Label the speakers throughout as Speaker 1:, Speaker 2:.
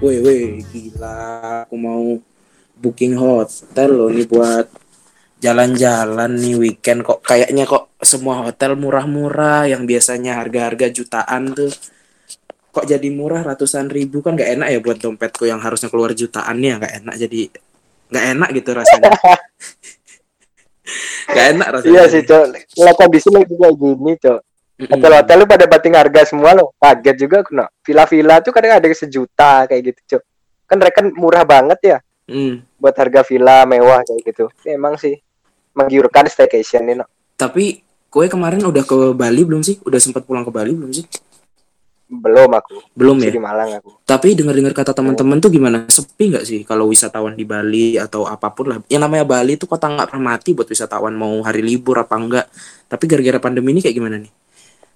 Speaker 1: woi woi gila aku mau booking hotel loh nih buat jalan-jalan nih weekend kok. Kayaknya kok semua hotel murah-murah yang biasanya harga-harga jutaan tuh. Kok jadi murah ratusan ribu? Kan gak enak ya buat dompetku yang harusnya keluar jutaan nih ya gak enak jadi gak enak gitu rasanya. Gak enak rasanya.
Speaker 2: Iya sih cok. Lah kondisi lagi kayak gini cok hotel-hotel lu pada bating harga semua lo kaget juga kena. Villa-villa tuh kadang ada sejuta kayak gitu cok kan mereka murah banget ya. Mm. buat harga villa mewah kayak gitu. Emang sih. Menggiurkan staycation ini no.
Speaker 1: tapi kue kemarin udah ke Bali belum sih? Udah sempat pulang ke Bali belum sih?
Speaker 2: Belum aku.
Speaker 1: Belum ya?
Speaker 2: di Malang aku.
Speaker 1: Tapi dengar-dengar kata teman-teman tuh gimana? Sepi nggak sih kalau wisatawan di Bali atau apa pun lah? Yang namanya Bali tuh kota nggak pernah mati buat wisatawan mau hari libur apa enggak tapi gara-gara pandemi ini kayak gimana nih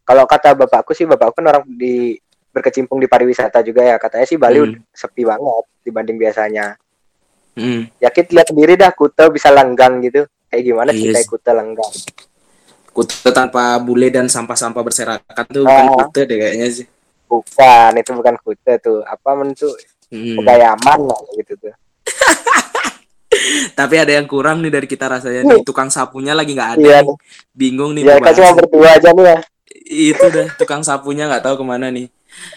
Speaker 2: kalau kata bapakku sih bapakku kan orang di berkecimpung di pariwisata juga ya katanya sih Bali hmm. sepi banget dibanding biasanya hmm. ya kita lihat sendiri dah Kuta bisa lenggang gitu kayak gimana yes. Iya kayak Kuta lenggang
Speaker 1: Kuta tanpa bule dan sampah-sampah berserakan tuh ah. bukan Kuta deh kayaknya sih
Speaker 2: bukan itu bukan Kuta tuh apa mentu hmm. Pegayaman lah gitu tuh
Speaker 1: tapi ada yang kurang nih dari kita rasanya nih tukang sapunya lagi nggak ada iya. nih. bingung nih
Speaker 2: ya cuma berdua aja nih ya
Speaker 1: itu dah tukang sapunya nggak tahu ke mana nih.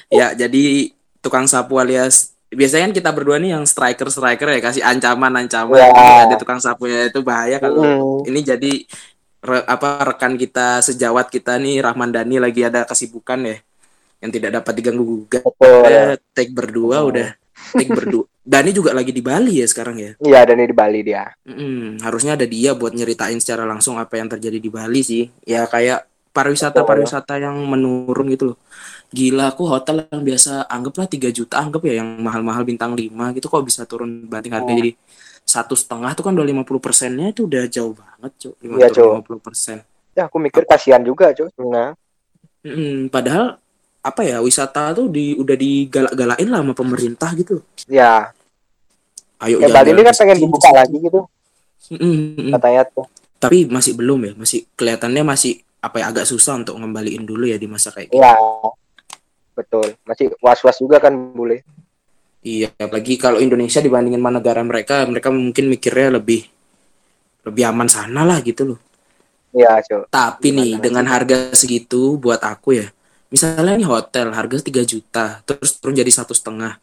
Speaker 1: Ya jadi tukang sapu alias biasanya kan kita berdua nih yang striker striker ya kasih ancaman ancaman yeah. ada tukang sapunya itu bahaya kalau mm. ini jadi re, apa rekan kita sejawat kita nih Rahman Dani lagi ada kesibukan ya yang tidak dapat diganggu gugat. Eh, take berdua mm. udah take berdua. Dani juga lagi di Bali ya sekarang ya?
Speaker 2: Iya Dani di Bali dia.
Speaker 1: Mm, harusnya ada dia buat nyeritain secara langsung apa yang terjadi di Bali sih. Ya kayak pariwisata pariwisata yang menurun gitu loh. Gila aku hotel yang biasa anggaplah 3 juta anggap ya yang mahal-mahal bintang 5 gitu kok bisa turun banting harga oh. jadi satu setengah tuh kan udah 50 persennya itu udah jauh banget cuy
Speaker 2: iya, puluh persen. Ya aku mikir kasihan juga cuy nah
Speaker 1: mm, padahal apa ya wisata tuh di udah digalak-galain lah sama pemerintah gitu.
Speaker 2: Ya. Ayo ya Bali ini kan pengen dibuka lagi gitu.
Speaker 1: Mm, katanya tuh. Tapi masih belum ya masih kelihatannya masih apa ya agak susah untuk ngembaliin dulu ya di masa kayak
Speaker 2: gitu. Iya betul. Masih was was juga kan boleh
Speaker 1: iya apalagi kalau Indonesia dibandingin mana negara mereka mereka mungkin mikirnya lebih lebih aman sana lah gitu loh.
Speaker 2: Iya
Speaker 1: tapi Gimana nih dengan harga segitu buat aku ya misalnya nih hotel harga 3 juta terus turun jadi satu setengah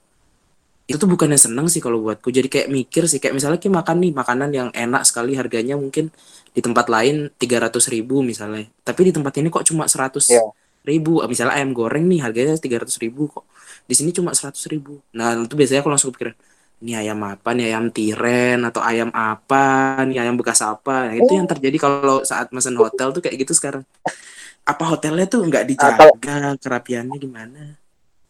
Speaker 1: itu tuh bukannya seneng sih kalau buatku. Jadi kayak mikir sih kayak misalnya kayak makan nih makanan yang enak sekali harganya mungkin di tempat lain tiga ratus ribu misalnya. Tapi di tempat ini kok cuma seratus yeah ribu. Misalnya ayam goreng nih harganya tiga ratus ribu kok. Di sini cuma seratus ribu. Nah itu biasanya aku langsung pikir ini ayam apa nih? Ayam tiren atau ayam apa nih? Ayam bekas apa? Nah, itu yang terjadi kalau saat mesen hotel tuh kayak gitu sekarang. Apa hotelnya tuh nggak dijaga uh, kerapiannya gimana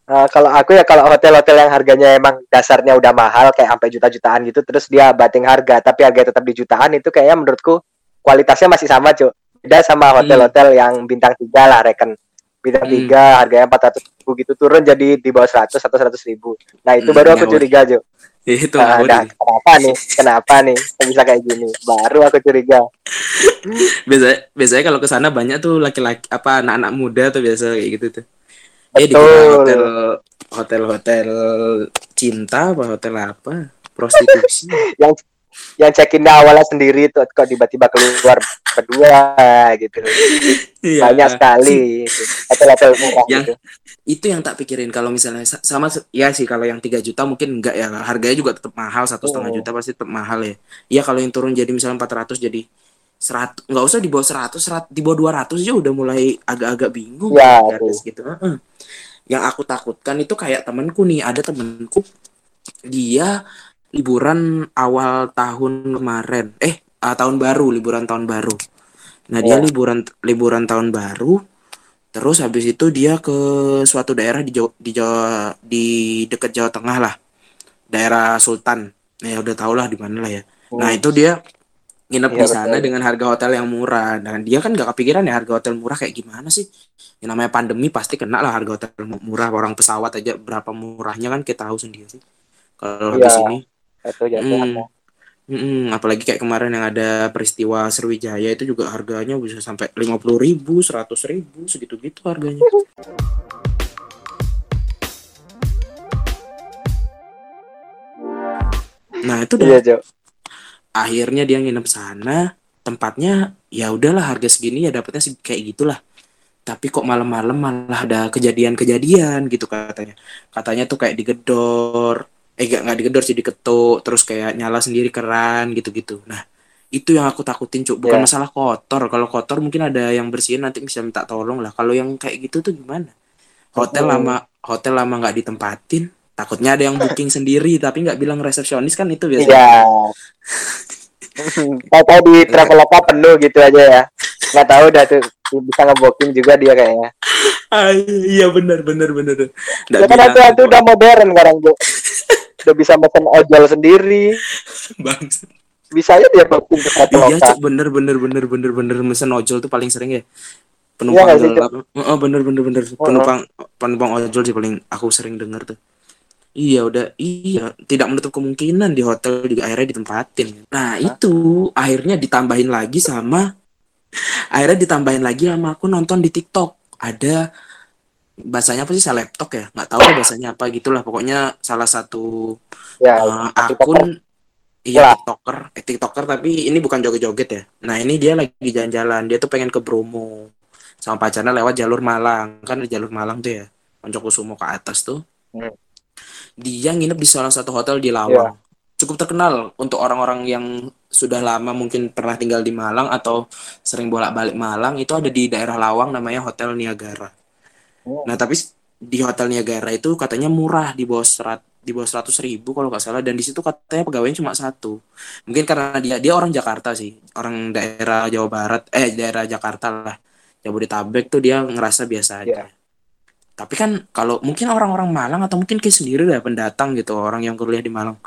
Speaker 2: Uh, kalau aku ya kalau hotel-hotel yang harganya emang dasarnya udah mahal kayak sampai juta-jutaan gitu terus dia bating harga tapi harga tetap di jutaan itu kayaknya menurutku kualitasnya masih sama cuy beda sama hmm. hotel-hotel hmm. yang bintang tiga lah reken bintang hmm. tiga harganya empat ratus ribu gitu turun jadi di bawah seratus atau seratus ribu. Nah itu hmm, baru aku curiga Jo
Speaker 1: itu nah,
Speaker 2: nah, kenapa nih? Kenapa nih? Bisa kayak gini? Baru aku curiga.
Speaker 1: Biasanya biasanya kalau ke sana banyak tuh laki-laki apa anak-anak muda tuh biasa kayak gitu tuh eh di hotel hotel hotel cinta apa hotel apa prostitusi
Speaker 2: yang yang check in awalnya sendiri tuh kok tiba-tiba keluar berdua gitu iya. banyak sekali
Speaker 1: hotel-hotel murah yang, gitu. itu yang tak pikirin kalau misalnya sama ya sih kalau yang tiga juta mungkin enggak ya harganya juga tetap mahal satu setengah oh. juta pasti tetap mahal ya iya kalau yang turun jadi misalnya 400 jadi seratus nggak usah di bawah seratus serat di bawah dua ratus aja udah mulai agak-agak bingung
Speaker 2: ya,
Speaker 1: gitu. Yang aku takutkan itu kayak temenku nih ada temenku dia liburan awal tahun kemarin. Eh uh, tahun baru liburan tahun baru. Nah dia oh. liburan liburan tahun baru terus habis itu dia ke suatu daerah di Jawa, di Jawa di dekat Jawa Tengah lah. Daerah Sultan. Nah ya udah tau lah di mana lah ya. Oh. nah itu dia nginep ya, di sana betul. dengan harga hotel yang murah dan dia kan gak kepikiran ya harga hotel murah kayak gimana sih yang namanya pandemi pasti kena lah harga hotel murah orang pesawat aja berapa murahnya kan kita tahu sendiri sih kalau ya. habis ini
Speaker 2: itu hmm.
Speaker 1: Hmm, apalagi kayak kemarin yang ada peristiwa Sriwijaya itu juga harganya bisa sampai lima puluh ribu, seratus ribu, segitu-gitu harganya. Nah itu udah
Speaker 2: Iya.
Speaker 1: Akhirnya dia nginep sana tempatnya ya udahlah harga segini ya dapetnya seg- kayak gitulah. Tapi kok malam-malam malah ada kejadian-kejadian gitu katanya. Katanya tuh kayak digedor eh gak, nggak digedor sih diketuk terus kayak nyala sendiri keran gitu-gitu. Nah itu yang aku takutin cuk. Bukan
Speaker 2: Ya.
Speaker 1: masalah kotor. Kalau kotor mungkin ada yang bersihin nanti bisa minta tolong lah. Kalau yang kayak gitu tuh gimana? Hotel
Speaker 2: Mm-mm.
Speaker 1: lama hotel lama nggak ditempatin takutnya ada yang booking sendiri tapi nggak bilang resepsionis kan itu
Speaker 2: Iya.
Speaker 1: biasanya
Speaker 2: Tahu-tahu di Traveloka penuh gitu aja ya. Nggak tahu dah tuh bisa ngebooking juga dia kayaknya.
Speaker 1: Ah, iya benar benar benar.
Speaker 2: Ya kan itu itu udah modern sekarang tuh. Udah bisa mesen ojol sendiri.
Speaker 1: bang.
Speaker 2: Bisa aja dia booking ke
Speaker 1: Iya
Speaker 2: Traveloka.
Speaker 1: cuk bener bener bener bener bener mesen ojol tuh paling sering ya.
Speaker 2: Iya
Speaker 1: Penumpang
Speaker 2: sih,
Speaker 1: gelap. Heeh, bener bener bener. Penumpang penumpang ojol sih paling aku sering denger tuh. Iya udah iya. Tidak menutup kemungkinan di hotel juga akhirnya ditempatin. Nah itu akhirnya ditambahin lagi sama akhirnya ditambahin lagi sama aku nonton di TikTok. Ada bahasanya apa sih selebtok ya? Nggak tahu bahasanya apa gitulah. Pokoknya salah satu
Speaker 2: Ya, TikToker.
Speaker 1: akun iya
Speaker 2: Lah.
Speaker 1: tiktoker. Eh, tiktoker tapi ini bukan joget-joget ya. Nah ini dia lagi jalan-jalan. Dia tuh pengen ke Bromo sama pacarnya lewat jalur Malang. Kan di jalur Malang tuh ya Poncokusumo ke atas tuh.
Speaker 2: Hmm.
Speaker 1: Dia nginep di salah satu hotel di Lawang. Cukup terkenal untuk orang-orang yang sudah lama mungkin pernah tinggal di Malang atau sering bolak-balik Malang itu ada di daerah Lawang namanya Hotel Niagara.
Speaker 2: Hmm.
Speaker 1: nah tapi di Hotel Niagara itu katanya murah di bawah serat di bawah seratus ribu kalau nggak salah dan di situ katanya pegawainya cuma satu. Mungkin karena dia dia orang Jakarta sih orang daerah Jawa Barat eh daerah Jakarta lah Jabodetabek tuh dia ngerasa biasa aja.
Speaker 2: Iya.
Speaker 1: Tapi kan kalau mungkin orang-orang Malang atau mungkin kayak sendiri lah pendatang gitu orang yang kuliah di Malang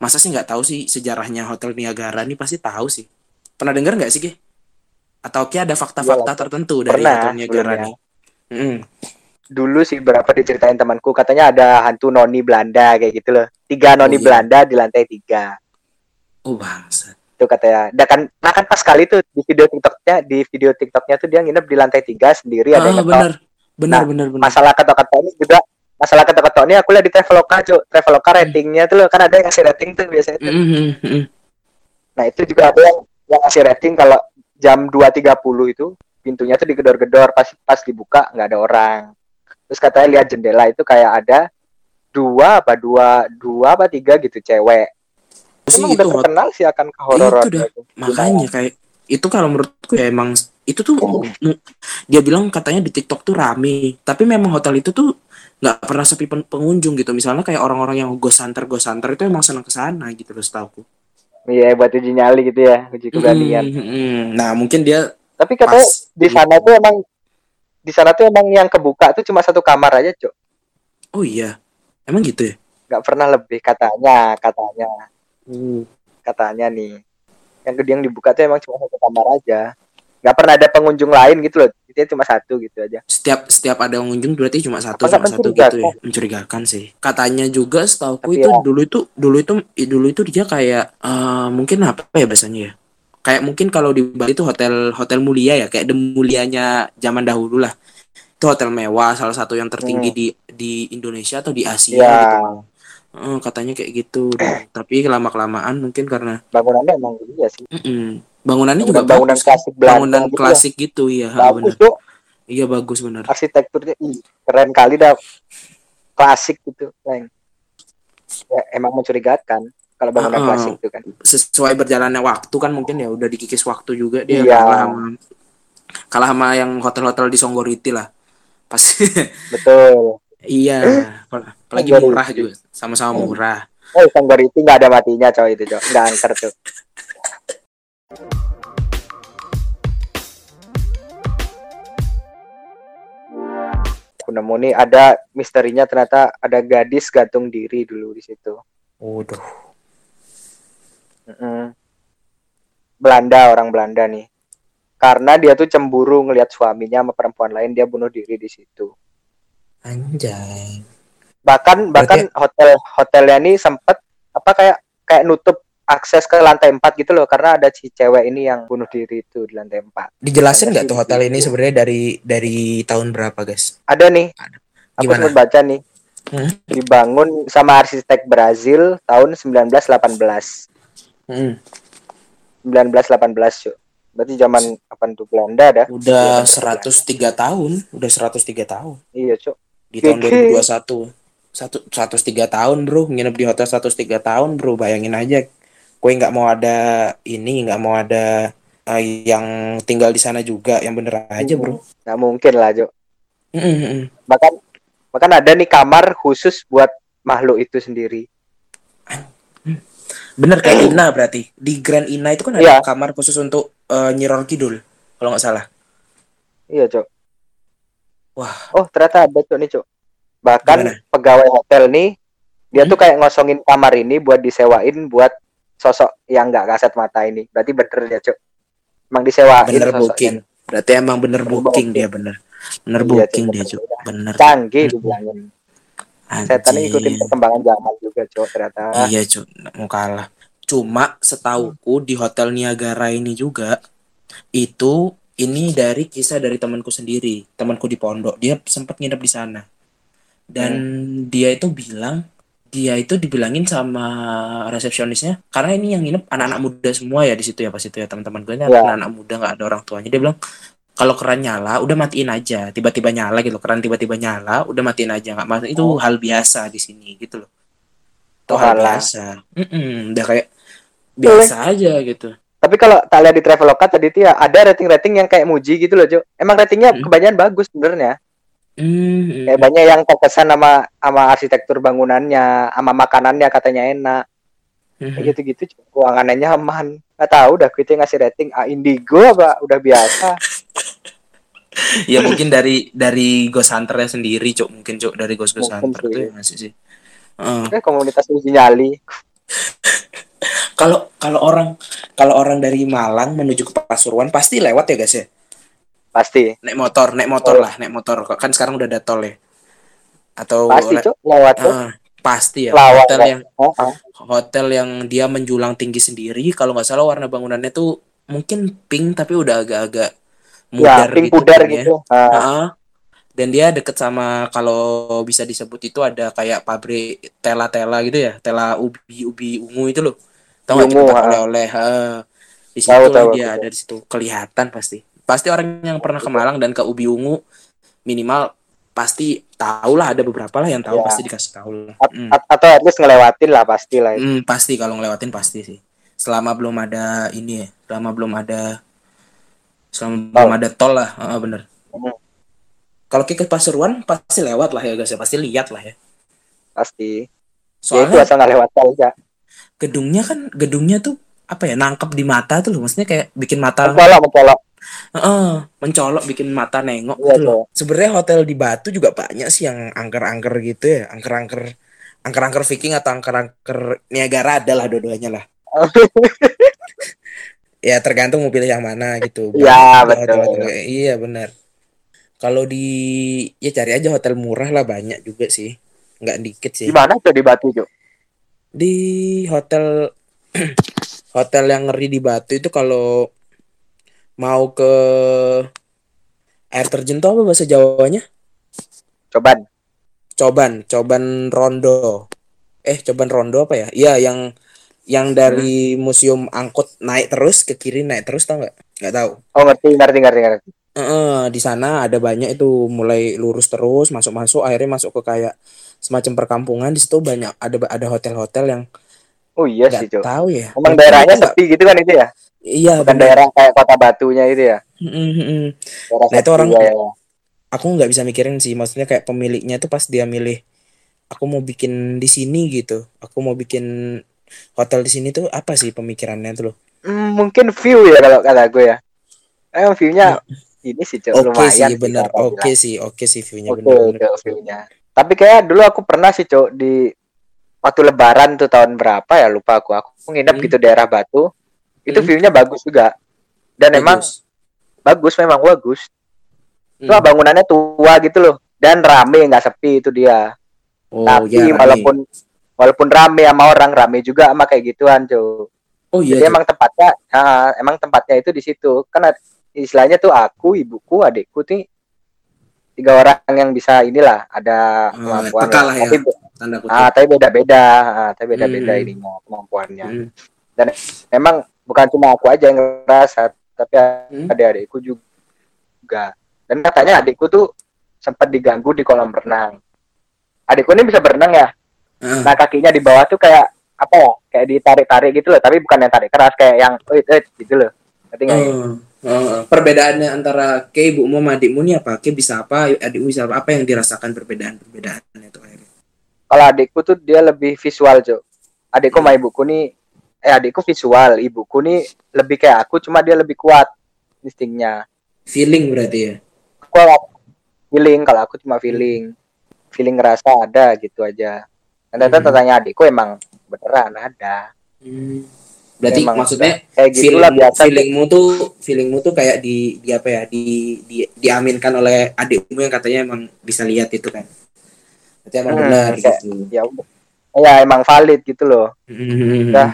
Speaker 1: masa sih nggak tahu sih sejarahnya Hotel Niagara ini pasti tahu sih pernah dengar nggak sih Ki? atau Ki ada fakta-fakta tertentu dari
Speaker 2: Pernah,
Speaker 1: Hotel Niagara
Speaker 2: sebelumnya.
Speaker 1: nih Mm.
Speaker 2: Dulu sih berapa diceritain temanku katanya ada hantu noni Belanda kayak gitu loh. Tiga noni
Speaker 1: iya.
Speaker 2: Belanda di lantai tiga.
Speaker 1: oh bangsa
Speaker 2: Itu katanya. Dan kan, nah kan pas kali tuh di video TikToknya, di video TikToknya tuh dia nginep di lantai tiga sendiri ada
Speaker 1: ah,
Speaker 2: yang
Speaker 1: bener bener
Speaker 2: Nah,
Speaker 1: bener bener
Speaker 2: masalah ketok-ketok ini juga masalah ketok-ketok ini aku lihat di Traveloka cuy Traveloka ratingnya tuh loh kan ada yang ngasih rating tuh biasanya tuh.
Speaker 1: Mm, mm, mm.
Speaker 2: nah itu juga ada yang yang ngasih rating kalau jam 2.30 itu pintunya tuh digedor-gedor pas pas dibuka nggak ada orang terus katanya lihat jendela itu kayak ada dua apa dua dua apa tiga gitu cewek
Speaker 1: sih
Speaker 2: emang
Speaker 1: itu
Speaker 2: udah terkenal sih akan ke horor
Speaker 1: Itu dah. makanya kayak itu kalau menurutku ya emang itu tuh
Speaker 2: Oh.
Speaker 1: mm, dia bilang katanya di TikTok tuh rame. Tapi memang hotel itu tuh nggak pernah sepi pen- pengunjung gitu. Misalnya kayak orang-orang yang ghost hunter ghost hunter itu emang senang ke sana gitu loh setahu
Speaker 2: iya buat uji nyali gitu ya uji keberanian.
Speaker 1: nah mungkin dia
Speaker 2: tapi katanya
Speaker 1: pas
Speaker 2: di sana tuh emang di sana tuh emang yang kebuka tuh cuma satu kamar aja cok
Speaker 1: oh iya emang gitu ya?
Speaker 2: Nggak pernah lebih katanya katanya. Katanya nih yang gede yang dibuka tuh emang cuma satu kamar aja nggak pernah ada pengunjung lain gitu loh. Itu cuma satu gitu aja.
Speaker 1: Setiap setiap ada pengunjung berarti cuma satu
Speaker 2: Apa
Speaker 1: cuma satu gitu ya? mencurigakan? Sih. Katanya juga setahu
Speaker 2: Tapi
Speaker 1: itu
Speaker 2: ya.
Speaker 1: dulu itu dulu itu dulu itu dia kayak eh, mungkin apa ya bahasanya ya? Kayak mungkin kalau di Bali itu hotel hotel mulia ya? Kayak the mulianya zaman dahulu lah. Itu hotel mewah salah satu yang tertinggi
Speaker 2: Hmm.
Speaker 1: di di Indonesia atau di Asia
Speaker 2: ya
Speaker 1: gitu. Eh, katanya kayak gitu. Tapi lama kelamaan mungkin karena
Speaker 2: bangunannya emang iya sih.
Speaker 1: Mm-mm. Bangunannya juga
Speaker 2: bangunan,
Speaker 1: bagus
Speaker 2: klasik Belanda
Speaker 1: bangunan
Speaker 2: gitu
Speaker 1: klasik gitu ya
Speaker 2: ya. bagus
Speaker 1: benar
Speaker 2: tuh
Speaker 1: iya bagus benar
Speaker 2: arsitekturnya ih, keren kali dah klasik gitu Leng. ya, emang mencurigakan kalau bangunan
Speaker 1: ah.
Speaker 2: klasik itu kan
Speaker 1: sesuai berjalannya waktu kan mungkin ya udah dikikis waktu juga dia
Speaker 2: Iya.
Speaker 1: kalah sama kalah sama yang hotel-hotel di Songgoriti lah pasti
Speaker 2: betul
Speaker 1: iya apalagi
Speaker 2: Songgoriti.
Speaker 1: murah juga sama-sama murah
Speaker 2: oh Songgoriti nggak ada matinya coy itu coy nggak angker tuh aku nemu nih ada misterinya ternyata ada gadis gantung diri dulu di situ
Speaker 1: Waduh.
Speaker 2: Belanda orang Belanda nih karena dia tuh cemburu ngelihat suaminya sama perempuan lain dia bunuh diri di situ
Speaker 1: Anjay.
Speaker 2: bahkan bahkan hotel hotelnya nih sempet apa kayak kayak nutup akses ke lantai 4 gitu loh karena ada si cewek ini yang bunuh diri itu di lantai 4
Speaker 1: Dijelasin
Speaker 2: Ada
Speaker 1: nggak tuh hotel ini sebenarnya dari dari tahun berapa guys?
Speaker 2: ada nih aku
Speaker 1: Gimana?
Speaker 2: sempat baca nih
Speaker 1: Hmm.
Speaker 2: Dibangun sama arsitek Brazil tahun 1918.
Speaker 1: Hmm.
Speaker 2: 1918, Cuk. Berarti zaman kapan tuh Belanda dah?
Speaker 1: Udah
Speaker 2: Iya,
Speaker 1: 103 tahun, udah 103 tahun
Speaker 2: Iya, Cuk.
Speaker 1: di tahun
Speaker 2: Gege.
Speaker 1: 2021. Satu 103 tahun, Bro. Nginep di hotel 103 tahun, Bro. Bayangin aja. Kue nggak mau ada ini, nggak mau ada eh, yang tinggal di sana juga, yang bener aja, Bro.
Speaker 2: Nggak mungkin lah, Cuk.
Speaker 1: Mm, mm, mm.
Speaker 2: Bahkan bahkan ada nih kamar khusus buat makhluk itu sendiri.
Speaker 1: Bener kayak Ina berarti. Di Grand Ina itu kan ada
Speaker 2: Iya.
Speaker 1: kamar khusus untuk eh, Nyi Roro Kidul, kalau nggak salah.
Speaker 2: Iya, Cuk.
Speaker 1: Wah.
Speaker 2: Oh, ternyata ada, Cuk, nih, Cuk. Bahkan
Speaker 1: Gimana?
Speaker 2: pegawai hotel nih dia
Speaker 1: Hmm?
Speaker 2: tuh kayak ngosongin kamar ini buat disewain buat sosok yang nggak kasat mata ini. Berarti bener ya, Cuk. Emang disewain
Speaker 1: Bener booking. Berarti emang bener
Speaker 2: Bener
Speaker 1: booking
Speaker 2: booking.
Speaker 1: dia bener. Bener
Speaker 2: Iya,
Speaker 1: booking
Speaker 2: Cuk,
Speaker 1: dia. Cuk. Bener.
Speaker 2: Canggih
Speaker 1: Hmm.
Speaker 2: dibilangin. Setan ini ikutin perkembangan zaman juga, Cuk, ternyata.
Speaker 1: Iya. Nggak mau kalah. Cuma setauku di Hotel Niagara ini juga itu ini dari kisah dari temanku sendiri, temanku di pondok. Dia sempat nginep di sana. Dan dia itu bilang dia itu dibilangin sama resepsionisnya karena ini yang nginep anak-anak muda semua ya di situ ya pas itu ya teman-teman gue ini
Speaker 2: Iya.
Speaker 1: anak-anak muda nggak ada orang tuanya dia bilang kalau keran nyala udah matiin aja tiba-tiba nyala gitu keran tiba-tiba nyala udah matiin aja nggak mas itu
Speaker 2: Oh.
Speaker 1: hal biasa di sini gitu loh itu
Speaker 2: Oh,
Speaker 1: hal
Speaker 2: alah.
Speaker 1: biasa Mm-mm, udah kayak biasa aja gitu
Speaker 2: Tapi kalau tak lihat di Traveloka tadi tuh ya ada rating-rating yang kayak muji gitu loh, Cuk. Emang ratingnya
Speaker 1: Hmm.
Speaker 2: kebanyakan bagus sebenarnya.
Speaker 1: Mm,
Speaker 2: Kayak banyak yang terkesan sama sama arsitektur bangunannya, sama makanannya katanya enak.
Speaker 1: mm,
Speaker 2: Kayak gitu-gitu. Keuangannya nyaman. Gak tahu udah kita ngasih rating A indigo apa udah biasa.
Speaker 1: ya mungkin dari dari Ghost Hunter-nya sendiri cuk mungkin cuk dari Ghost Ghost
Speaker 2: Mungkin
Speaker 1: Hunter
Speaker 2: sih.
Speaker 1: tuh ya masih sih Heeh.
Speaker 2: Kayak komunitas uji nyali.
Speaker 1: kalau kalau orang kalau orang dari Malang menuju ke Pasuruan pasti lewat ya guys ya
Speaker 2: Pasti.
Speaker 1: naik motor naik motor
Speaker 2: Oh.
Speaker 1: lah naik motor kan sekarang udah ada tol ya atau
Speaker 2: Pasti, Cuk. Lewat tuh.
Speaker 1: Ah, pasti ya
Speaker 2: Lawang,
Speaker 1: hotel yang
Speaker 2: Oh, oh.
Speaker 1: hotel yang dia menjulang tinggi sendiri kalau nggak salah warna bangunannya tuh mungkin pink tapi udah agak-agak
Speaker 2: Ya,
Speaker 1: mudar
Speaker 2: pink
Speaker 1: gitu
Speaker 2: pudar
Speaker 1: kan ya.
Speaker 2: gitu. Ah,
Speaker 1: Heeh. Dan dia deket sama kalau bisa disebut itu ada kayak pabrik tela-tela gitu ya, tela ubi-ubi ungu itu loh. Tahu nggak tempat oleh-oleh? Heeh. Di situ
Speaker 2: Tahu, tahu,
Speaker 1: dia
Speaker 2: tahu.
Speaker 1: ada di situ. Kelihatan pasti. Pasti orang yang pernah ke Malang dan ke ubi ungu minimal pasti tahu lah ada beberapa lah yang tahu
Speaker 2: Ya.
Speaker 1: pasti dikasih tahu lah.
Speaker 2: At-
Speaker 1: Hmm.
Speaker 2: at- atau at least ngelewatin lah pasti lah.
Speaker 1: Hmm, pasti kalau ngelewatin pasti sih. Selama belum ada ini ya, selama belum ada selama belum ada tol lah, Heeh, bener.
Speaker 2: Hmm.
Speaker 1: Kalau ke Pasuruan pasti lewat lah ya guys ya, pasti lihat lah ya.
Speaker 2: Pasti. Ya itu
Speaker 1: Soalnya
Speaker 2: asal nggak lewat aja.
Speaker 1: gedungnya kan gedungnya tuh apa ya nangkep di mata tuh loh, maksudnya kayak bikin mata
Speaker 2: Mencolok, mencolok.
Speaker 1: Heeh, mencolok bikin mata nengok
Speaker 2: Iya,
Speaker 1: gitu loh. Sebenarnya hotel di Batu juga banyak sih yang angker-angker gitu ya, angker-angker angker-angker Viking atau angker-angker Niagara ada lah dua-duanya lah. Ya tergantung mau pilih yang mana gitu.
Speaker 2: Iya, betul.
Speaker 1: hotel-hotel- Iya benar. Kalau di ya cari aja hotel murah lah banyak juga sih. Nggak dikit sih.
Speaker 2: Di mana tuh di Batu, Cuk?
Speaker 1: Di hotel hotel yang ngeri di Batu itu kalau mau ke air terjun tuh apa bahasa Jawanya?
Speaker 2: Coban.
Speaker 1: Coban, Coban Rondo. Eh, Coban Rondo apa ya? Iya, yang yang dari museum angkut naik terus ke kiri naik terus tau nggak? Nggak tahu.
Speaker 2: Oh, ngerti, ngerti, ngerti, ngerti.
Speaker 1: Heeh, di sana ada banyak itu mulai lurus terus masuk-masuk akhirnya masuk ke kayak semacam perkampungan di situ banyak ada ada hotel-hotel yang
Speaker 2: Oh iya sih, Cuk.
Speaker 1: tahu ya.
Speaker 2: Emang daerahnya sepi gitu kan itu ya?
Speaker 1: Iya,
Speaker 2: Bukan
Speaker 1: benar.
Speaker 2: daerah kayak kota Batunya itu ya? Daerah
Speaker 1: Nah, itu orang-
Speaker 2: ya.
Speaker 1: Aku nggak bisa mikirin sih, maksudnya kayak pemiliknya tuh pas dia milih, aku mau bikin di sini gitu, aku mau bikin hotel di sini tuh apa sih pemikirannya tuh loh?
Speaker 2: Hmm, mungkin view ya kalau kata gue ya. Emang view-nya ini sih, Cuk.
Speaker 1: Oke
Speaker 2: lumayan
Speaker 1: sih, bener. Oke
Speaker 2: bilang.
Speaker 1: sih, oke sih view-nya
Speaker 2: Oke, oke, view-nya. Tapi kayak dulu aku pernah sih, Cuk, di waktu lebaran tuh tahun berapa ya lupa aku. Aku nginep
Speaker 1: Hmm.
Speaker 2: gitu daerah Batu. Itu
Speaker 1: Hmm.
Speaker 2: view-nya bagus juga. Dan emang
Speaker 1: Bagus.
Speaker 2: bagus memang bagus. Cuma
Speaker 1: Hmm.
Speaker 2: bangunannya tua gitu loh. Dan rame nggak sepi itu dia.
Speaker 1: Oh
Speaker 2: Tapi
Speaker 1: ya, rame.
Speaker 2: walaupun walaupun rame sama orang rame juga sama kayak gituan, Cuk.
Speaker 1: oh iya,
Speaker 2: Jadi
Speaker 1: Cuk.
Speaker 2: emang tempatnya, ah, emang tempatnya itu di situ. Kan istilahnya tuh aku, ibuku, adikku tuh tiga orang yang bisa inilah ada
Speaker 1: Oh,
Speaker 2: kemampuan
Speaker 1: lah ya.
Speaker 2: tapi be-
Speaker 1: Tanda kutip.
Speaker 2: ah tapi beda-beda ah, tapi beda-beda
Speaker 1: Hmm.
Speaker 2: ininya kemampuannya
Speaker 1: Hmm.
Speaker 2: memang bukan cuma aku aja yang ngerasa tapi
Speaker 1: Hmm.
Speaker 2: adik-adikku juga dan katanya adikku tuh sempat diganggu di kolam renang adikku ini bisa berenang ya
Speaker 1: Ah.
Speaker 2: nah kakinya di bawah tuh kayak apa ya kayak ditarik-tarik gitu loh tapi bukan yang tarik keras kayak yang wait wait gitu loh ngerti nggak?
Speaker 1: Oh, oh, perbedaannya antara ke ibumu sama adikmu nih apa? Ke bisa apa? Adikmu bisa apa? Apa yang dirasakan perbedaan-perbedaannya akhirnya?
Speaker 2: kalau adikku tuh dia lebih visual jo adikku sama ibuku nih eh adikku visual ibuku nih lebih kayak aku cuma dia lebih kuat instingnya
Speaker 1: Feeling berarti ya.
Speaker 2: kalau feeling kalau aku cuma feeling feeling ngerasa ada gitu aja dan ternyata
Speaker 1: Hmm.
Speaker 2: tanya adikku emang beneran ada
Speaker 1: Hmm. Berarti
Speaker 2: Emang
Speaker 1: maksudnya
Speaker 2: kayak gitulah
Speaker 1: feelingmu,
Speaker 2: biasa
Speaker 1: feelingmu tuh feelingmu tuh kayak di, di apa ya di, di diaminkan oleh adikmu yang katanya emang bisa lihat itu kan. Berarti emang
Speaker 2: Hmm,
Speaker 1: benar
Speaker 2: kayak-
Speaker 1: gitu.
Speaker 2: ya udah ya emang valid gitu loh
Speaker 1: Hmm.
Speaker 2: Dah.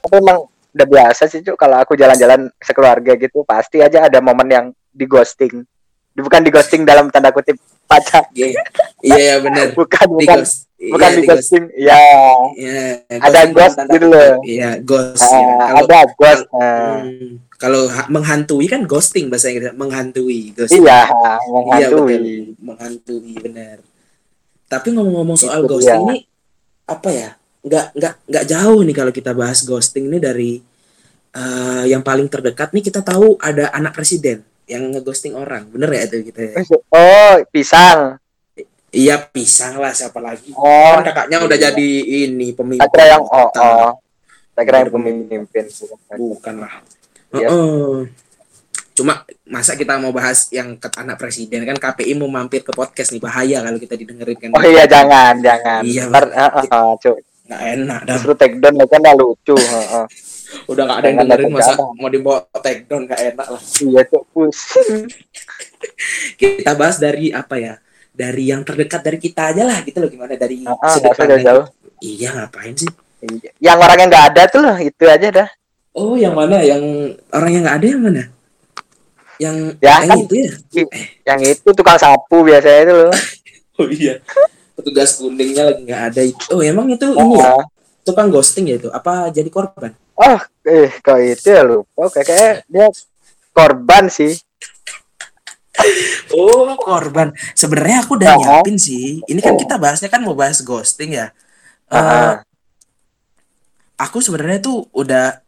Speaker 2: tapi emang udah biasa sih cuk kalau aku jalan-jalan sekeluarga gitu pasti aja ada momen yang di ghosting bukan di ghosting dalam tanda kutip pacar
Speaker 1: Iya, iya benar.
Speaker 2: bukan bukan. Bukan
Speaker 1: Iya,
Speaker 2: di
Speaker 1: di ghost.
Speaker 2: ghosting ya
Speaker 1: Iya,
Speaker 2: Ada
Speaker 1: ghosting
Speaker 2: ghost gitu loh.
Speaker 1: Iya, ghost.
Speaker 2: Ah,
Speaker 1: ya. Kalau
Speaker 2: ada ghost nah.
Speaker 1: Hmm, kalau ha- menghantui kan ghosting bahasa Inggris menghantui ghosting.
Speaker 2: iya
Speaker 1: Iya
Speaker 2: menghantui
Speaker 1: betul, menghantui benar. Tapi ngomong-ngomong soal
Speaker 2: Itu
Speaker 1: ghosting
Speaker 2: dia.
Speaker 1: ini apa ya? Nggak nggak nggak jauh nih kalau kita bahas ghosting ini dari eh, yang paling terdekat nih kita tahu ada anak presiden yang ngeghosting orang, bener ya itu kita? ya?
Speaker 2: oh pisang
Speaker 1: Iya pisang lah siapa lagi?
Speaker 2: oh
Speaker 1: Kan kakaknya udah
Speaker 2: iya.
Speaker 1: jadi ini pemimpin.
Speaker 2: saya kira yang oh, oh. saya kira yang pemimpin
Speaker 1: Bukan lah.
Speaker 2: Iya.
Speaker 1: Heeh. Cuma masa kita mau bahas yang ke anak presiden kan KPI mau mampir ke podcast nih bahaya kalau kita didengerin kan.
Speaker 2: oh iya jangan jangan
Speaker 1: Iya,
Speaker 2: ntar uh, uh, uh,
Speaker 1: Nggak enak dah.
Speaker 2: justru take down kan udah lucu uh, uh.
Speaker 1: Udah nggak ada yang dengerin masa
Speaker 2: jangan.
Speaker 1: mau dibawa take down nggak enak lah.
Speaker 2: iya cuk pusing
Speaker 1: Kita bahas dari apa ya? Dari yang terdekat dari kita aja lah gitu loh gimana dari
Speaker 2: uh,
Speaker 1: sudut pandang
Speaker 2: jauh
Speaker 1: Iya ngapain sih?
Speaker 2: Iya. yang orang yang nggak ada tuh loh itu aja dah
Speaker 1: Oh yang mana? Yang orang yang nggak ada yang mana? Yang
Speaker 2: Ya,
Speaker 1: yang
Speaker 2: kan.
Speaker 1: itu ya?
Speaker 2: yang itu tukang sapu biasanya itu loh
Speaker 1: Oh iya. Petugas kuningnya lagi nggak ada. Oh emang itu ini ya?
Speaker 2: Ah,
Speaker 1: Tukang ghosting ya itu? Apa jadi korban?
Speaker 2: oh eh kok itu ya lupa kayak dia korban sih
Speaker 1: Oh, korban. Sebenarnya aku udah
Speaker 2: Ah.
Speaker 1: nyiapin sih. Ini kan kita bahasnya kan mau bahas ghosting ya.
Speaker 2: Ah,
Speaker 1: aku sebenarnya tuh udah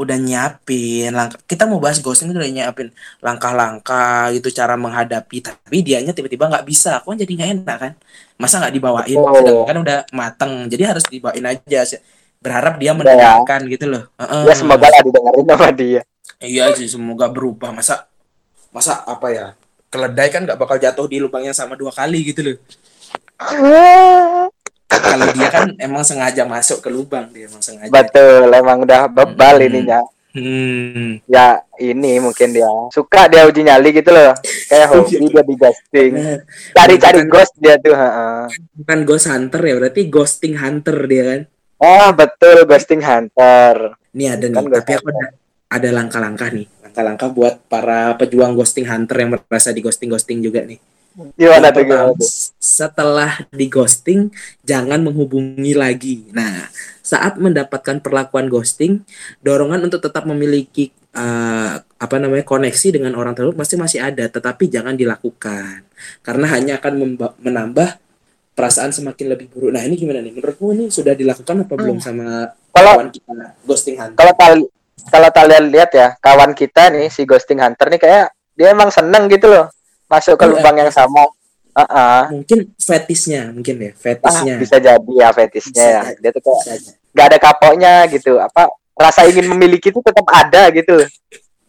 Speaker 1: udah nyiapin langkah kita mau bahas ghosting itu udah nyiapin langkah-langkah gitu cara menghadapi tapi dianya tiba-tiba nggak bisa aku kan jadi nggak enak kan masa nggak dibawain sedangkan kan udah mateng jadi harus dibawain aja berharap dia
Speaker 2: Udah ya.
Speaker 1: mendengarkan gitu loh Heeh.
Speaker 2: ya semoga lah didengerin sama dia
Speaker 1: iya sih semoga berubah masa masa apa ya keledai kan nggak bakal jatuh di lubang yang sama dua kali gitu loh. Kalau dia kan emang sengaja masuk ke lubang dia emang sengaja.
Speaker 2: Betul emang udah bebal
Speaker 1: Hmm.
Speaker 2: ininya.
Speaker 1: Hmm.
Speaker 2: ya ini mungkin dia. Suka dia uji nyali gitu loh. Kayak
Speaker 1: Oh,
Speaker 2: hobi dia di ghosting. Cari-cari ghost dia tuh
Speaker 1: bukan ghost hunter ya berarti ghosting hunter dia kan?
Speaker 2: Ah betul ghosting hunter.
Speaker 1: Ini ada nih
Speaker 2: Kan
Speaker 1: tapi aku ada ada langkah-langkah nih langkah-langkah buat para pejuang ghosting hunter yang merasa di ghosting ghosting juga nih.
Speaker 2: Gimana
Speaker 1: Yang
Speaker 2: tuh gimana
Speaker 1: pertama,
Speaker 2: tuh
Speaker 1: setelah di ghosting jangan menghubungi lagi. Nah saat mendapatkan perlakuan ghosting dorongan untuk tetap memiliki eh, apa namanya koneksi dengan orang tersebut pasti masih ada tetapi jangan dilakukan. Karena hanya akan menambah perasaan semakin lebih buruk. Nah ini gimana nih? Menurutmu ini sudah dilakukan apa belum sama
Speaker 2: kalau
Speaker 1: kawan kita ghosting hunter?
Speaker 2: kalau kalau kalian lihat ya kawan kita nih si ghosting hunter nih kayak dia emang seneng gitu loh masuk ke
Speaker 1: Oh,
Speaker 2: lubang yang sama Ah, ah.
Speaker 1: mungkin fetisnya mungkin ya
Speaker 2: Ah,
Speaker 1: fetisnya
Speaker 2: bisa jadi ya fetisnya
Speaker 1: Bisa
Speaker 2: ya dia tuh kayak nggak ada kapoknya gitu apa rasa ingin memiliki itu tetap ada gitu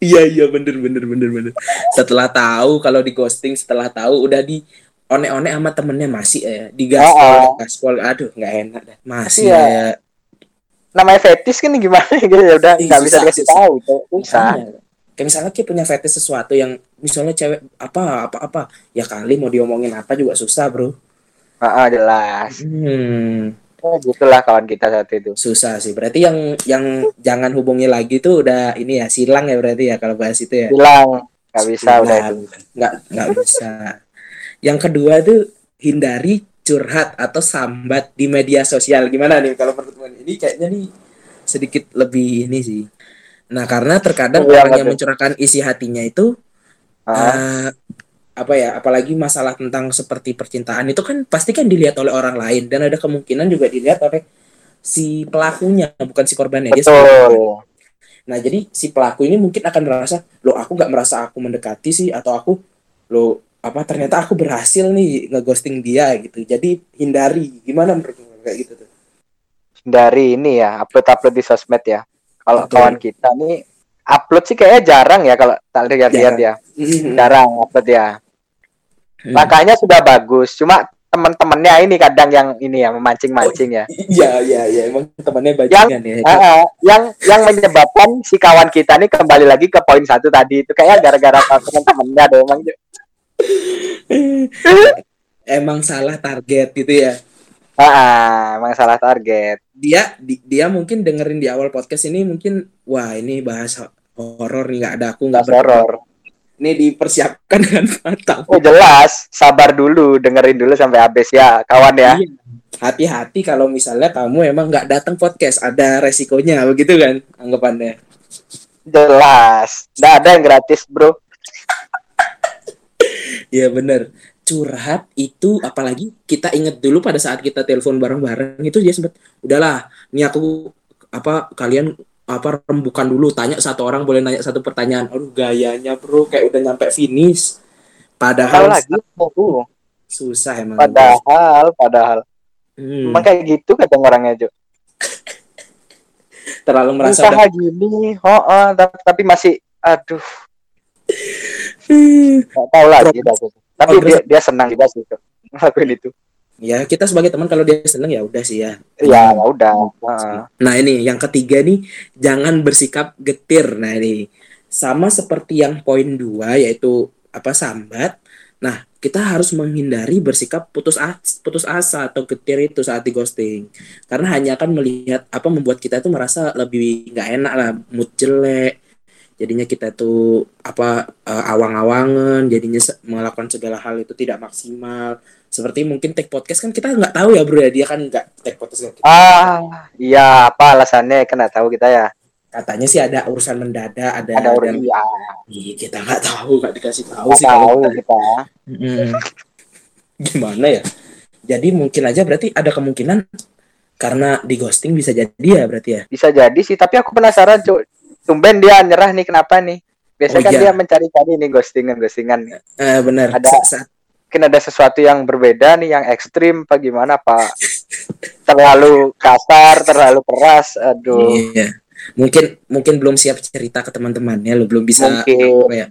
Speaker 1: Iya iya bener bener bener bener. Setelah tahu kalau di ghosting setelah tahu udah di one-one sama temennya masih ya di gaspol
Speaker 2: Oh, oh.
Speaker 1: gaspol aduh nggak enak deh masih
Speaker 2: Iya.
Speaker 1: ya.
Speaker 2: Namanya fetis kan gimana gitu ya udah
Speaker 1: Ih,
Speaker 2: nggak bisa dikasih
Speaker 1: susah.
Speaker 2: tahu tuh susah
Speaker 1: Kayak misalnya kita punya fetish sesuatu yang misalnya cewek apa apa apa ya kali mau diomongin apa juga susah bro.
Speaker 2: Ah, ah, jelas
Speaker 1: Hmm.
Speaker 2: Oh, gitulah kawan kita saat itu.
Speaker 1: Susah sih. Berarti yang yang jangan hubungi lagi tuh udah ini ya silang ya berarti ya kalau bahas itu ya.
Speaker 2: Bilang nggak bisa udah itu.
Speaker 1: Nggak nggak bisa. Yang kedua tuh hindari curhat atau sambat di media sosial. Gimana nih kalau pertemuan ini kayaknya nih sedikit lebih ini sih. Nah, karena terkadang
Speaker 2: Iya,
Speaker 1: orang yang
Speaker 2: betul.
Speaker 1: mencurahkan isi hatinya itu
Speaker 2: Ah,
Speaker 1: eh, apa ya, apalagi masalah tentang seperti percintaan itu kan pasti kan dilihat oleh orang lain dan ada kemungkinan juga dilihat oleh si pelakunya, bukan si korbannya. Dia sebagai korban.
Speaker 2: betul.
Speaker 1: Nah, jadi si pelaku ini mungkin akan merasa, "Loh, aku nggak merasa aku mendekati sih atau aku lo apa ternyata aku berhasil nih ngeghosting dia gitu." Jadi hindari. Gimana menurut kayak gitu tuh?
Speaker 2: Dari ini ya, upload-upload di sosmed ya. Kalau kawan kita nih upload sih kayaknya jarang ya kalau tak lihat-lihat ya. Jarang upload ya.
Speaker 1: Hmm.
Speaker 2: Makanya sudah bagus. Cuma teman-temannya ini kadang yang ini ya memancing-mancing ya.
Speaker 1: Iya, iya, iya. Emang temannya bajingan ya.
Speaker 2: Ah, ah, yang yang menyebabkan si kawan kita nih kembali lagi ke poin satu tadi itu kayak gara-gara teman-temannya deh emang
Speaker 1: Emang salah target gitu ya.
Speaker 2: ah, emang salah target
Speaker 1: Dia di- dia mungkin dengerin di awal podcast ini mungkin wah ini bahas horor nih nggak ada aku nggak
Speaker 2: horor
Speaker 1: Ini dipersiapkan dengan matang.
Speaker 2: oh jelas sabar dulu dengerin dulu sampai habis ya kawan ya
Speaker 1: Iya. Hati-hati kalau misalnya kamu emang nggak datang podcast, ada resikonya begitu kan anggapannya.
Speaker 2: jelas nggak ada yang gratis bro
Speaker 1: Iya bener. Curhat itu apalagi kita inget dulu pada saat kita telepon bareng-bareng itu dia sempat udahlah, ini aku apa kalian apa rembukan dulu tanya satu orang boleh nanya satu pertanyaan. Aduh gayanya bro kayak udah nyampe finish.
Speaker 2: Padahal lagi
Speaker 1: susah emang.
Speaker 2: padahal padahal
Speaker 1: Hmm,
Speaker 2: emang kayak gitu kadang orangnya Jo
Speaker 1: terlalu merasa
Speaker 2: usaha gini oh, oh, tapi masih aduh nggak tahu lagi dah aku. tapi dia dia senang juga sih ngelakuin itu
Speaker 1: ya kita sebagai teman kalau dia seneng ya udah sih ya.
Speaker 2: ya udah Heeh.
Speaker 1: Nah ini yang ketiga nih jangan bersikap getir. Nah ini sama seperti yang poin dua yaitu apa sambat. Nah kita harus menghindari bersikap putus asa, putus asa atau getir itu saat di ghosting karena hanya akan melihat apa membuat kita tuh merasa lebih nggak enak lah mood jelek jadinya kita tuh apa eh, awang-awangan jadinya se- melakukan segala hal itu tidak maksimal. Seperti mungkin take podcast kan kita nggak tahu ya bro ya. Dia kan nggak take podcast nggak
Speaker 2: ah iya apa alasannya? Nggak tahu kita ya?
Speaker 1: Katanya sih ada urusan mendadak ada
Speaker 2: ada
Speaker 1: dan-
Speaker 2: iya.
Speaker 1: Ih, kita nggak tahu nggak dikasih tahu
Speaker 2: nggak
Speaker 1: sih kalau
Speaker 2: tahu
Speaker 1: kita.
Speaker 2: kita.
Speaker 1: Mm. gimana ya? Jadi mungkin aja berarti ada kemungkinan karena di ghosting bisa jadi ya berarti ya?
Speaker 2: Bisa jadi sih tapi aku penasaran Cuk. Tumben dia nyerah nih kenapa nih biasanya
Speaker 1: Oh,
Speaker 2: kan
Speaker 1: iya.
Speaker 2: dia mencari-cari nih ghostingan ghostingan
Speaker 1: Eh, benar
Speaker 2: Ada.
Speaker 1: Sa-
Speaker 2: mungkin ada sesuatu yang berbeda nih yang ekstrim apa gimana pak terlalu kasar terlalu keras aduh
Speaker 1: iya mungkin mungkin belum siap cerita ke teman-temannya lo belum bisa
Speaker 2: mungkin
Speaker 1: ya,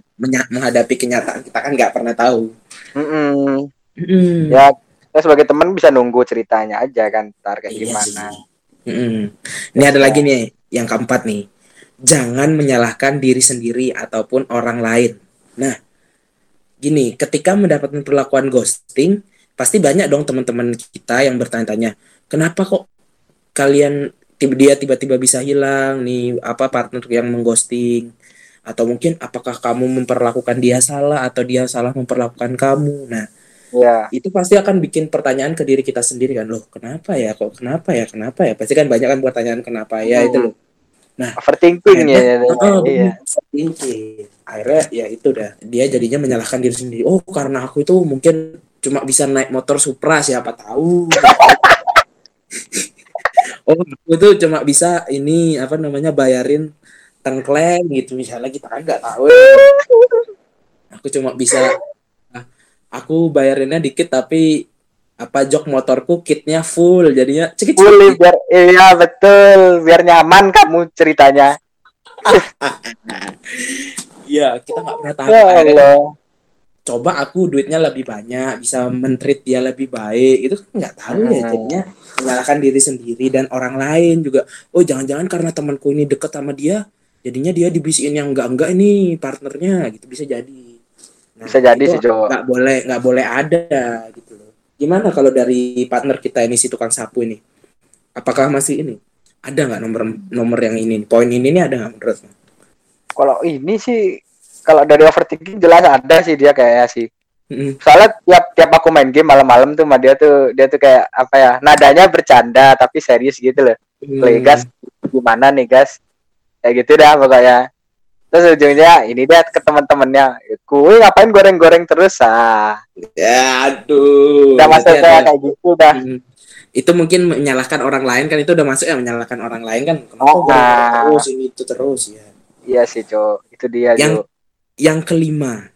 Speaker 1: menghadapi kenyataan kita kan nggak pernah tahu
Speaker 2: Mm-mm.
Speaker 1: Mm.
Speaker 2: ya kita sebagai teman bisa nunggu ceritanya aja kan ntar kayak
Speaker 1: Iya
Speaker 2: gimana
Speaker 1: sih. Mm-mm. Ini ada lagi nih yang keempat nih. Jangan menyalahkan diri sendiri ataupun orang lain. Nah, gini, ketika mendapatkan perlakuan ghosting, pasti banyak dong teman-teman kita yang bertanya-tanya, kenapa kok kalian tiba dia tiba-tiba bisa hilang nih? Apa partner yang mengghosting? Atau mungkin apakah kamu memperlakukan dia salah atau dia salah memperlakukan kamu. Nah,
Speaker 2: ya
Speaker 1: itu pasti akan bikin pertanyaan ke diri kita sendiri kan loh kenapa ya? Kok kenapa ya? Kenapa ya? Pasti kan banyak kan pertanyaan kenapa ya?
Speaker 2: Hmm.
Speaker 1: itu loh
Speaker 2: overthinking ya
Speaker 1: oh,
Speaker 2: iya.
Speaker 1: overthinking. akhirnya ya itu dah. Dia jadinya menyalahkan diri sendiri. Oh karena aku itu mungkin cuma bisa naik motor Supra siapa tahu. Oh aku tuh cuma bisa ini apa namanya bayarin tengkleng gitu. Misalnya kita kan nggak tahu. Aku cuma bisa aku bayarinnya dikit tapi apa jok motorku kitnya full jadinya cekit
Speaker 2: boleh biar iya betul biar nyaman kamu ceritanya.
Speaker 1: Iya kita nggak pernah tahu.
Speaker 2: Ya
Speaker 1: coba aku duitnya lebih banyak bisa mentreat dia lebih baik itu kan nggak tahu ya
Speaker 2: Hmm.
Speaker 1: jadinya. Menyalahkan diri sendiri dan orang lain juga. Oh jangan-jangan karena temanku ini deket sama dia jadinya dia dibisikin yang enggak enggak ini partnernya gitu. Bisa jadi. Nah,
Speaker 2: Bisa jadi sih, Jo.
Speaker 1: nggak boleh nggak boleh ada gitu gimana kalau dari partner kita ini si tukang sapu ini apakah masih ini ada nggak nomor nomor yang ini poin ini nih ada nggak menurut
Speaker 2: Kalau ini sih kalau dari overthinking jelas ada sih dia kayak sih. Soalnya tiap tiap aku main game malam-malam tuh sama dia tuh dia tuh kayak apa ya nadanya bercanda tapi serius gitu loh. Play gas gimana nih gas? Kayak gitu dah pokoknya. Terus ujungnya ini dia ke teman-temannya. Kue ngapain goreng-goreng terus ah.
Speaker 1: ya aduh
Speaker 2: Udah masuk
Speaker 1: Berarti
Speaker 2: kayak
Speaker 1: ada-
Speaker 2: kayak gitu dah.
Speaker 1: Hmm. itu mungkin menyalahkan orang lain kan itu udah masuk ya menyalahkan orang lain kan kenapa
Speaker 2: Oh, nah.
Speaker 1: terus ini itu terus ya
Speaker 2: Iya sih, Cok. Itu dia,
Speaker 1: Yang-
Speaker 2: Cok.
Speaker 1: yang kelima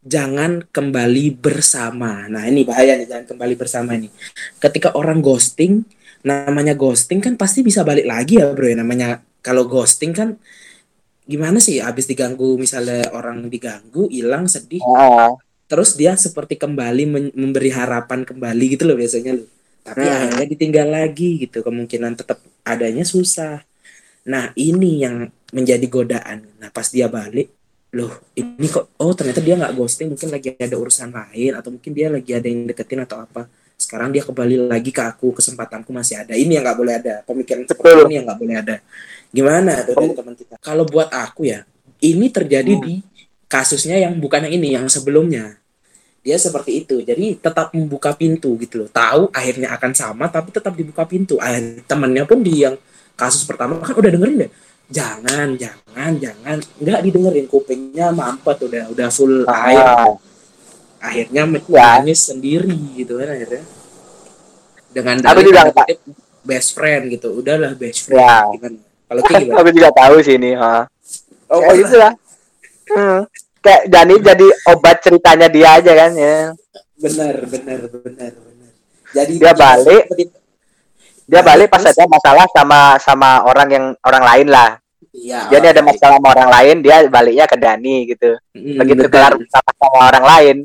Speaker 1: jangan kembali bersama nah ini bahaya nih jangan kembali bersama ini ketika orang ghosting namanya ghosting kan pasti bisa balik lagi ya bro ya namanya kalau ghosting kan gimana sih habis diganggu misalnya orang diganggu hilang sedih?
Speaker 2: Ah,
Speaker 1: terus dia seperti kembali memberi harapan kembali gitu loh biasanya loh. Tapi
Speaker 2: Hmm.
Speaker 1: akhirnya ditinggal lagi gitu kemungkinan tetap adanya susah. Nah ini yang menjadi godaan. Nah pas dia balik loh ini kok oh ternyata dia nggak ghosting mungkin lagi ada urusan lain atau mungkin dia lagi ada yang deketin atau apa. Sekarang dia kembali lagi ke aku kesempatanku masih ada. Ini yang nggak boleh ada pemikiran seperti ini yang nggak boleh ada gimana tuh dari teman kita? Kalau buat aku ya ini terjadi
Speaker 2: Hmm.
Speaker 1: di kasusnya yang bukan yang ini yang sebelumnya. Dia seperti itu. Jadi tetap membuka pintu gitu loh. Tahu akhirnya akan sama tapi tetap dibuka pintu. Ah, temennya pun di yang kasus pertama kan udah dengerin deh. Jangan jangan jangan. Nggak didengerin kupingnya mampet udah udah full air.
Speaker 2: Ah,
Speaker 1: akhirnya
Speaker 2: Ya.
Speaker 1: menangis sendiri gitu kan akhirnya. Dengan dalih
Speaker 2: juga
Speaker 1: kutip best friend gitu. Udahlah best friend.
Speaker 2: Ya.
Speaker 1: gimana kalau kayak gimana
Speaker 2: aku juga tahu sih ini. ah.
Speaker 1: oh,
Speaker 2: kayak gitu lah. Hmm. Kayak Dani jadi obat ceritanya dia aja kan ya.
Speaker 1: benar benar benar benar jadi
Speaker 2: Dia balik.
Speaker 1: seperti-
Speaker 2: Dia balik pas ada masalah sama sama orang yang orang lain lah.
Speaker 1: Iya,
Speaker 2: ini ada masalah sama orang lain, dia baliknya ke Dani gitu.
Speaker 1: Mm,
Speaker 2: Begitu
Speaker 1: betul.
Speaker 2: kelar masalah sama orang lain,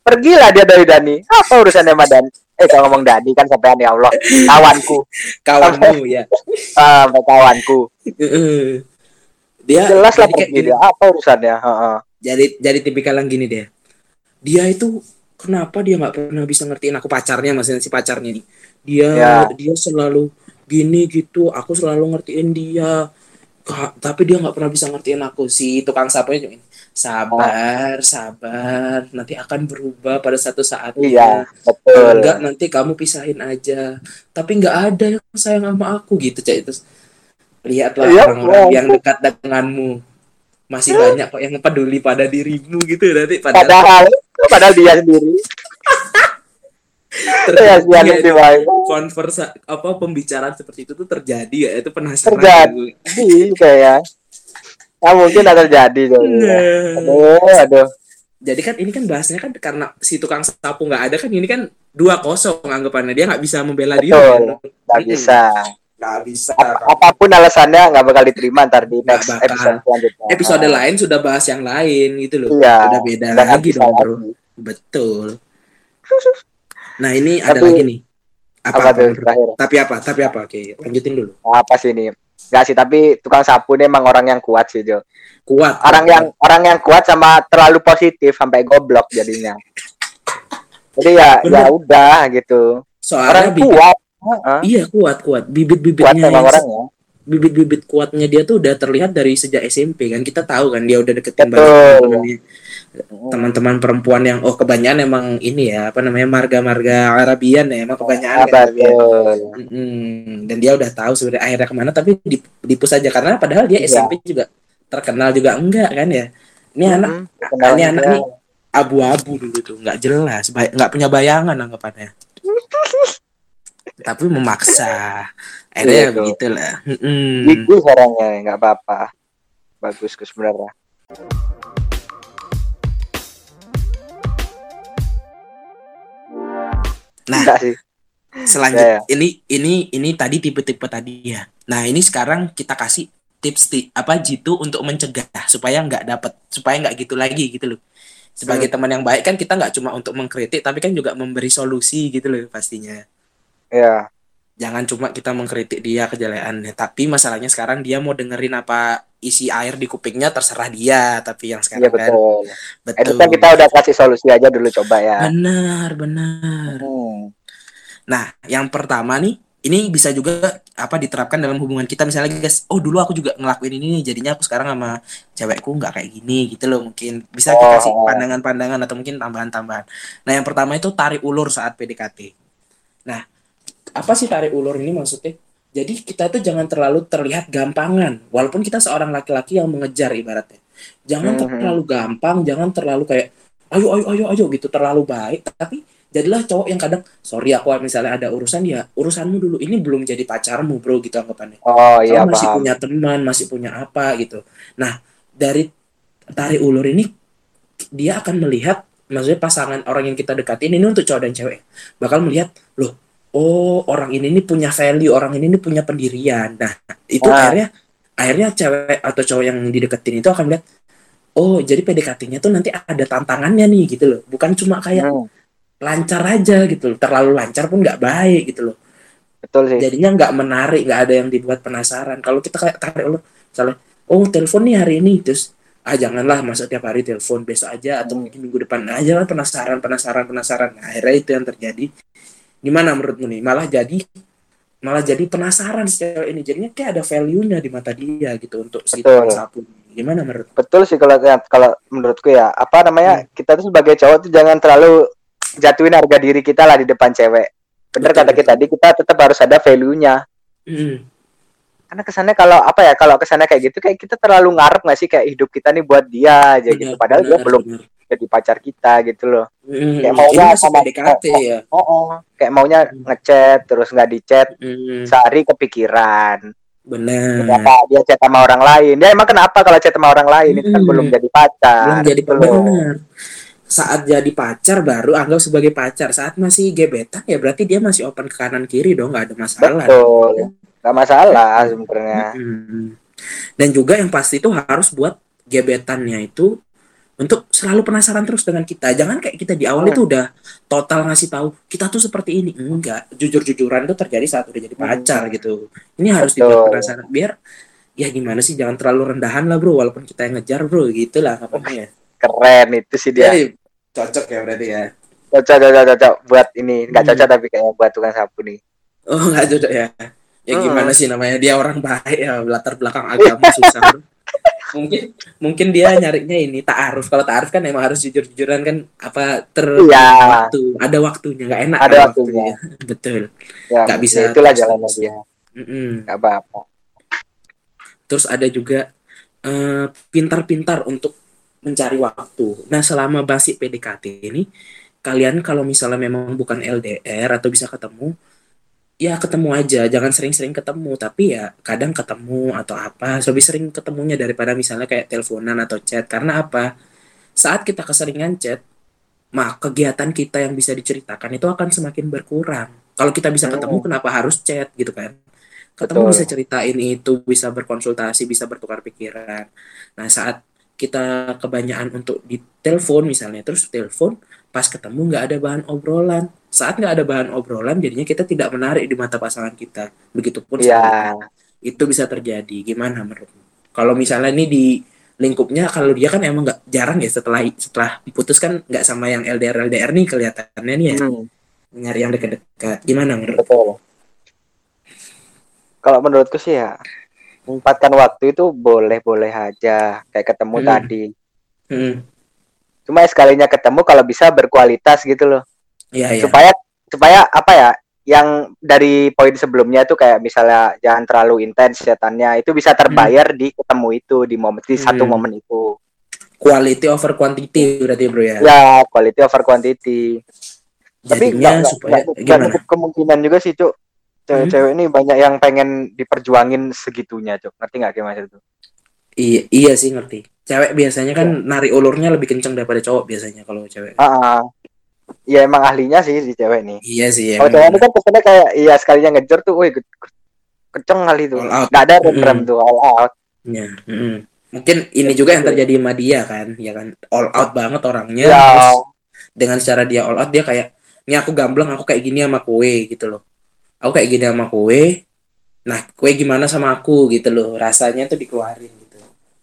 Speaker 2: pergilah dia dari Dani. Apa urusannya sama Dani? Eh kalau ngomong Dani kan sampean ya Allah, kawanku,
Speaker 1: ya
Speaker 2: ah, sampai kawanku.
Speaker 1: Heeh. dia
Speaker 2: Jelas lah dia. Apa urusannya? Heeh.
Speaker 1: jadi jadi tipikal yang gini deh dia itu kenapa dia nggak pernah bisa ngertiin aku pacarnya maksudnya si pacarnya nih dia
Speaker 2: Ya.
Speaker 1: dia selalu gini gitu aku selalu ngertiin dia tapi dia nggak pernah bisa ngertiin aku si tukang sapunya cuma sabar sabar nanti akan berubah pada satu saat
Speaker 2: Iya, betul.
Speaker 1: enggak nanti kamu pisahin aja tapi nggak ada yang sayang sama aku gitu cak itu lihatlah
Speaker 2: Iya,
Speaker 1: orang-orang
Speaker 2: iya.
Speaker 1: yang dekat denganmu masih banyak kok yang peduli pada dirimu gitu nanti padahal
Speaker 2: Padahal, padahal dia sendiri. Ya, dia
Speaker 1: terjadi
Speaker 2: sendiri baik.
Speaker 1: konversa apa pembicaraan seperti itu tuh terjadi ya itu penasaran
Speaker 2: Terjadi. kayak. Ya mungkin ada terjadi tuh.
Speaker 1: Nah.
Speaker 2: Aduh, aduh.
Speaker 1: jadi kan ini kan bahasnya kan karena si tukang sapu nggak ada kan ini kan dua kosong anggapannya dia nggak bisa membela
Speaker 2: Betul. Nggak
Speaker 1: Mm-mm.
Speaker 2: bisa.
Speaker 1: nggak bisa
Speaker 2: Ap- apa pun alasannya nggak bakal diterima ntar di next
Speaker 1: bakal.
Speaker 2: episode selanjutnya.
Speaker 1: episode lain sudah bahas yang lain gitu loh
Speaker 2: Iya.
Speaker 1: udah beda lagi dong bro betul nah ini ada
Speaker 2: Tapi-
Speaker 1: lagi nih apa,
Speaker 2: Apa tuh terakhir?
Speaker 1: tapi apa tapi apa oke lanjutin dulu
Speaker 2: Apa sih ini? Nggak sih, tapi tukang sapu ini emang orang yang kuat sih, Jo.
Speaker 1: kuat
Speaker 2: Orang yang orang yang kuat sama terlalu positif sampai goblok jadinya. Jadi ya
Speaker 1: Bener.
Speaker 2: ya udah gitu.
Speaker 1: soalnya
Speaker 2: Orang
Speaker 1: bibit
Speaker 2: kuat. Heeh.
Speaker 1: iya kuat kuat bibit
Speaker 2: Kuat emang orangnya.
Speaker 1: bibit-bibit kuatnya dia tuh udah terlihat dari sejak SMP kan kita tahu kan dia udah deketin
Speaker 2: Betul.
Speaker 1: Teman-temannya teman-teman perempuan yang oh kebanyakan emang ini ya apa namanya marga-marga Arabian ya emang kebanyakan kan. Mm-mm. dan dia udah tahu sebenarnya akhirnya ke mana tapi di, dipus aja karena padahal dia
Speaker 2: Iya.
Speaker 1: SMP juga terkenal juga enggak kan ya ini anak
Speaker 2: Mm-mm. Kenal
Speaker 1: ini anak
Speaker 2: dia.
Speaker 1: nih abu-abu dulu tuh nggak jelas nggak punya bayangan anggapannya tapi memaksa akhirnya
Speaker 2: Iya, tuh.
Speaker 1: begitulah Mm-mm.
Speaker 2: Bagus orangnya, nggak apa-apa. Bagus, Gus sebenarnya.
Speaker 1: Nah, selanjutnya
Speaker 2: Ya,
Speaker 1: ini ini ini tadi tipe-tipe tadi ya. Nah, ini sekarang kita kasih tips ti- apa jitu untuk mencegah supaya nggak dapat supaya nggak gitu lagi gitu loh. Sebagai teman yang baik kan kita nggak cuma untuk mengkritik tapi kan juga memberi solusi gitu loh pastinya.
Speaker 2: Ya,
Speaker 1: Jangan cuma kita mengkritik dia kejelekannya, tapi masalahnya sekarang dia mau dengerin apa isi air di kupingnya terserah dia, tapi yang sekarang kan
Speaker 2: betul.
Speaker 1: betul.
Speaker 2: Itu kan kita udah kasih solusi aja dulu coba ya.
Speaker 1: benar, benar.
Speaker 2: Hmm.
Speaker 1: Nah, yang pertama nih, ini bisa juga apa diterapkan dalam hubungan kita misalnya guys oh dulu aku juga ngelakuin ini nih jadinya aku sekarang sama cewekku nggak kayak gini gitu loh mungkin bisa kita kasih
Speaker 2: Oh.
Speaker 1: pandangan-pandangan atau mungkin tambahan-tambahan nah yang pertama itu tarik ulur saat PDKT nah apa sih tarik ulur ini maksudnya? Jadi kita tuh jangan terlalu terlihat gampangan walaupun kita seorang laki-laki yang mengejar ibaratnya. Jangan
Speaker 2: Mhm.
Speaker 1: terlalu gampang jangan terlalu kayak ayo ayo ayo ayo gitu terlalu baik. Tapi jadilah cowok yang kadang sorry aku misalnya ada urusan ya urusanmu dulu ini belum jadi pacarmu bro gitu anggapannya.
Speaker 2: Oh iya
Speaker 1: kamu masih
Speaker 2: paham.
Speaker 1: punya teman masih punya apa gitu. Nah dari tarik ulur ini dia akan melihat maksudnya pasangan orang yang kita deketin ini untuk cowok dan cewek bakal melihat loh oh orang ini nih punya value orang ini nih punya pendirian. Nah itu
Speaker 2: Nah.
Speaker 1: akhirnya akhirnya cewek atau cowok yang dideketin itu akan lihat oh jadi PDKT-nya tuh nanti ada tantangannya nih gitu loh. Bukan cuma kayak
Speaker 2: Hmm,
Speaker 1: lancar aja gitu loh. Terlalu lancar pun nggak baik gitu loh.
Speaker 2: Betul sih.
Speaker 1: jadinya nggak menarik nggak ada yang dibuat penasaran. Kalau kita kayak tarik ulur misalnya oh telepon nih hari ini terus ah janganlah masa tiap hari telepon besok aja atau
Speaker 2: Hmm.
Speaker 1: mungkin minggu depan aja lah penasaran penasaran penasaran. Nah, akhirnya itu yang terjadi gimana menurutmu nih malah jadi malah jadi penasaran si cewek ini jadinya kayak ada value-nya di mata dia gitu untuk si
Speaker 2: Betul.
Speaker 1: sapu gimana menurut
Speaker 2: Betul sih kalau kalau menurutku ya. Apa namanya?
Speaker 1: Hmm.
Speaker 2: Kita tuh sebagai cowok tuh jangan terlalu jatuhin harga diri kita lah di depan cewek. Bener
Speaker 1: Betul,
Speaker 2: kata kita tadi kita tetap harus ada value-nya.
Speaker 1: Hmm,
Speaker 2: Karena kesannya kalau apa ya? Kalau kesannya kayak gitu kayak kita terlalu ngarep nggak sih kayak hidup kita nih buat dia aja gitu.
Speaker 1: benar,
Speaker 2: Padahal dia
Speaker 1: benar,
Speaker 2: belum
Speaker 1: benar.
Speaker 2: Jadi pacar kita gitu loh.
Speaker 1: Hmm,
Speaker 2: Kayak maunya sama-
Speaker 1: PDKT ya
Speaker 2: Oh, oh. kayak maunya
Speaker 1: Hmm.
Speaker 2: ngechat terus nggak dicat
Speaker 1: Hmm,
Speaker 2: sehari kepikiran.
Speaker 1: benar
Speaker 2: Kenapa dia chat sama orang lain? Dia emang kenapa kalau chat sama orang lain itu kan
Speaker 1: Hmm.
Speaker 2: belum jadi pacar.
Speaker 1: belum jadi
Speaker 2: gitu
Speaker 1: benar saat jadi pacar baru anggap sebagai pacar saat masih gebetan ya berarti dia masih open ke kanan kiri dong nggak ada masalah
Speaker 2: Betul. Gak masalah sebenarnya.
Speaker 1: Mm-mm. dan juga yang pasti itu harus buat gebetannya itu untuk selalu penasaran terus dengan kita jangan kayak kita di awal
Speaker 2: Hmm.
Speaker 1: itu udah total ngasih tahu kita tuh seperti ini enggak jujur-jujuran itu terjadi saat udah jadi pacar gitu ini harus
Speaker 2: Hmm. Betul.
Speaker 1: dibuat penasaran biar ya gimana sih jangan terlalu rendahan lah bro walaupun kita yang ngejar bro gitu lah kapannya
Speaker 2: Keren itu sih dia.
Speaker 1: Jadi cocok ya berarti ya.
Speaker 2: Cocok cocok cocok buat ini. Nggak
Speaker 1: Hmm.
Speaker 2: cocok tapi kayaknya buat tukang sapu nih.
Speaker 1: Oh nggak cocok ya. Ya
Speaker 2: Hmm.
Speaker 1: gimana sih namanya dia orang baik ya latar belakang agama susah. bro. Mungkin mungkin dia nyarinya ini ta'aruf. Kalau ta'aruf kan emang harus jujur-jujuran kan apa ter
Speaker 2: Iya.
Speaker 1: waktu ada waktunya nggak enak
Speaker 2: Ada
Speaker 1: kalau
Speaker 2: waktunya.
Speaker 1: Betul.
Speaker 2: Ya,
Speaker 1: Nggak bisa
Speaker 2: ya itulah
Speaker 1: terus-terusan.
Speaker 2: jalannya dia.
Speaker 1: Mm-mm.
Speaker 2: Nggak apa-apa.
Speaker 1: Terus ada juga eh, pintar-pintar untuk mencari waktu. Nah, selama basic PDKT ini, kalian kalau misalnya memang bukan LDR atau bisa ketemu, ya ketemu aja. Jangan sering-sering ketemu, tapi ya kadang ketemu atau apa. Lebih sering ketemunya daripada misalnya kayak teleponan atau chat. Karena apa? Saat kita keseringan chat, maka kegiatan kita yang bisa diceritakan itu akan semakin berkurang. Kalau kita bisa ketemu,
Speaker 2: Hmm.
Speaker 1: kenapa harus chat gitu kan? Ketemu
Speaker 2: Betul.
Speaker 1: bisa ceritain itu, bisa berkonsultasi, bisa bertukar pikiran. Nah, saat kita kebanyakan untuk di telepon misalnya, terus telepon, pas ketemu nggak ada bahan obrolan. Saat nggak ada bahan obrolan, jadinya kita tidak menarik di mata pasangan kita. Begitupun sebaliknya. Itu bisa terjadi. Gimana menurutmu? Kalau misalnya ini di lingkupnya, kalau dia kan emang nggak jarang ya setelah setelah putus kan nggak sama yang LDR LDR nih kelihatannya nih ya
Speaker 2: Hmm,
Speaker 1: nyari yang dekat-dekat. Gimana menurut?
Speaker 2: betul. Kalau menurutku sih ya menyempatkan waktu itu boleh-boleh aja kayak ketemu
Speaker 1: Hmm.
Speaker 2: tadi.
Speaker 1: Hmm.
Speaker 2: Cuma sekalinya ketemu kalau bisa berkualitas gitu loh.
Speaker 1: Iya, iya.
Speaker 2: supaya supaya apa ya yang dari poin sebelumnya tuh kayak misalnya jangan terlalu intens setannya itu bisa terbayar di ketemu itu di momen di satu
Speaker 1: Hmm.
Speaker 2: momen itu
Speaker 1: Quality over quantity berarti bro ya.
Speaker 2: ya quality over quantity tapi
Speaker 1: Jadinya supaya
Speaker 2: nggak
Speaker 1: gimana?
Speaker 2: nutup kemungkinan juga sih cuk cewek-cewek ini banyak yang pengen diperjuangin segitunya cuk ngerti nggak kayak maksud itu
Speaker 1: Iya, iya sih ngerti. Cewek biasanya kan
Speaker 2: Iya.
Speaker 1: narik ulurnya lebih kenceng daripada cowok biasanya kalau cewek.
Speaker 2: ah ah. ya emang ahlinya sih si cewek nih
Speaker 1: Iya sih.
Speaker 2: kalau cewek ini kan kesannya kayak iya sekalinya ngejar tuh woi ke- ke- kenceng kali tuh nggak ada rem rem
Speaker 1: Mm.
Speaker 2: tuh all out
Speaker 1: Iya, mm-mm. Mungkin ini juga yang terjadi sama dia kan, ya kan all out banget orangnya.
Speaker 2: ya
Speaker 1: Terus dengan cara dia all out dia kayak, ini aku gamblang, aku kayak gini sama kue gitu loh. Aku kayak gini sama kue. Nah, kue gimana sama aku gitu loh. Rasanya tuh dikeluarin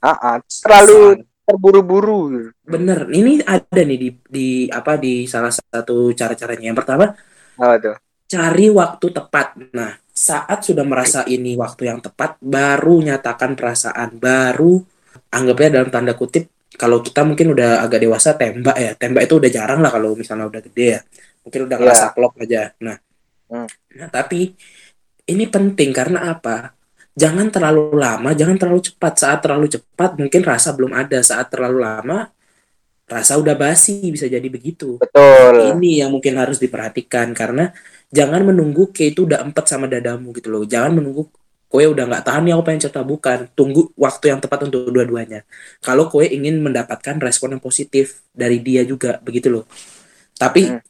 Speaker 2: ah ah. terlalu terburu-buru
Speaker 1: bener. Ini ada nih di di apa di salah satu cara-caranya. Yang pertama
Speaker 2: apa tuh
Speaker 1: cari waktu tepat. Nah, saat sudah merasa ini waktu yang tepat baru nyatakan perasaan baru anggapnya dalam tanda kutip kalau kita mungkin udah agak dewasa tembak ya tembak itu udah jarang lah kalau misalnya udah gede ya mungkin udah ngerasa klop aja nah
Speaker 2: Hmm.
Speaker 1: nah tapi ini penting karena apa jangan terlalu lama jangan terlalu cepat. Saat terlalu cepat mungkin rasa belum ada. Saat terlalu lama rasa udah basi bisa jadi begitu.
Speaker 2: Betul.
Speaker 1: Ini yang mungkin harus diperhatikan karena jangan menunggu kayak itu udah empat sama dadamu gitu loh. Jangan menunggu kowe udah nggak tahan nih aku pengen cerita bukan. Tunggu waktu yang tepat untuk dua-duanya. Kalau kowe ingin mendapatkan respon yang positif dari dia juga begitu loh. Tapi
Speaker 2: Hmm.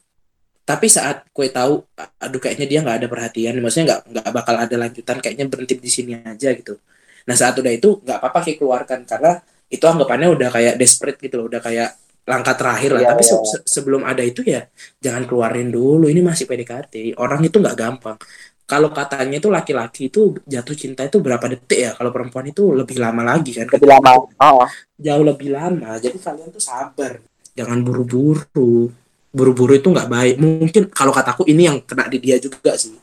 Speaker 1: Tapi saat kowe tahu aduh kayaknya dia nggak ada perhatian maksudnya nggak nggak bakal ada lanjutan kayaknya berhenti di sini aja gitu. Nah saat udah itu nggak apa-apa kayak keluarkan karena itu anggapannya udah kayak desperate gitu loh udah kayak langkah terakhir lah.
Speaker 2: Iya,
Speaker 1: tapi se-
Speaker 2: iya.
Speaker 1: se- sebelum ada itu ya jangan keluarin dulu ini masih PDKT orang itu nggak gampang. Kalau katanya itu laki-laki itu jatuh cinta itu berapa detik ya? Kalau perempuan itu lebih lama lagi kan?
Speaker 2: Lebih lama oh.
Speaker 1: jauh lebih lama. Jadi kalian tuh sabar. Jangan buru-buru buru-buru itu nggak baik. Mungkin kalau kataku ini yang kena di dia juga sih.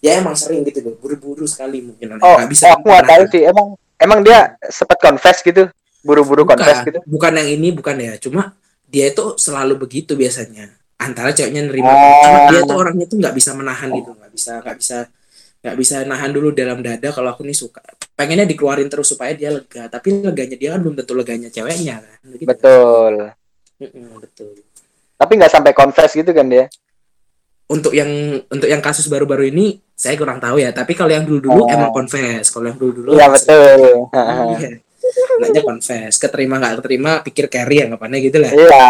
Speaker 1: Ya emang sering gitu loh buru-buru sekali mungkin
Speaker 2: oh
Speaker 1: nggak bisa
Speaker 2: aku nggak tahu sih. Emang emang dia sempat confess gitu? Buru-buru confess gitu?
Speaker 1: Bukan yang ini bukan ya. Cuma dia itu selalu begitu biasanya. Antara ceweknya nerima
Speaker 2: Oh.
Speaker 1: cuma dia tuh orangnya tuh nggak bisa menahan gitu. Nggak bisa nggak bisa nggak bisa nahan dulu dalam dada kalau aku nih suka. Pengennya dikeluarin terus supaya dia lega. Tapi leganya dia kan belum tentu leganya ceweknya kan. Begitu.
Speaker 2: betul.
Speaker 1: Mm-mm, betul
Speaker 2: tapi nggak sampai confess gitu kan dia?
Speaker 1: Untuk yang untuk yang kasus baru-baru ini saya kurang tahu ya. Tapi kalau yang dulu-dulu
Speaker 2: Oh.
Speaker 1: emang confess. Kalau yang dulu-dulu
Speaker 2: iya betul.
Speaker 1: iya. Nanya confess. Keterima nggak keterima pikir carry anggapannya gitu lah.
Speaker 2: Iya.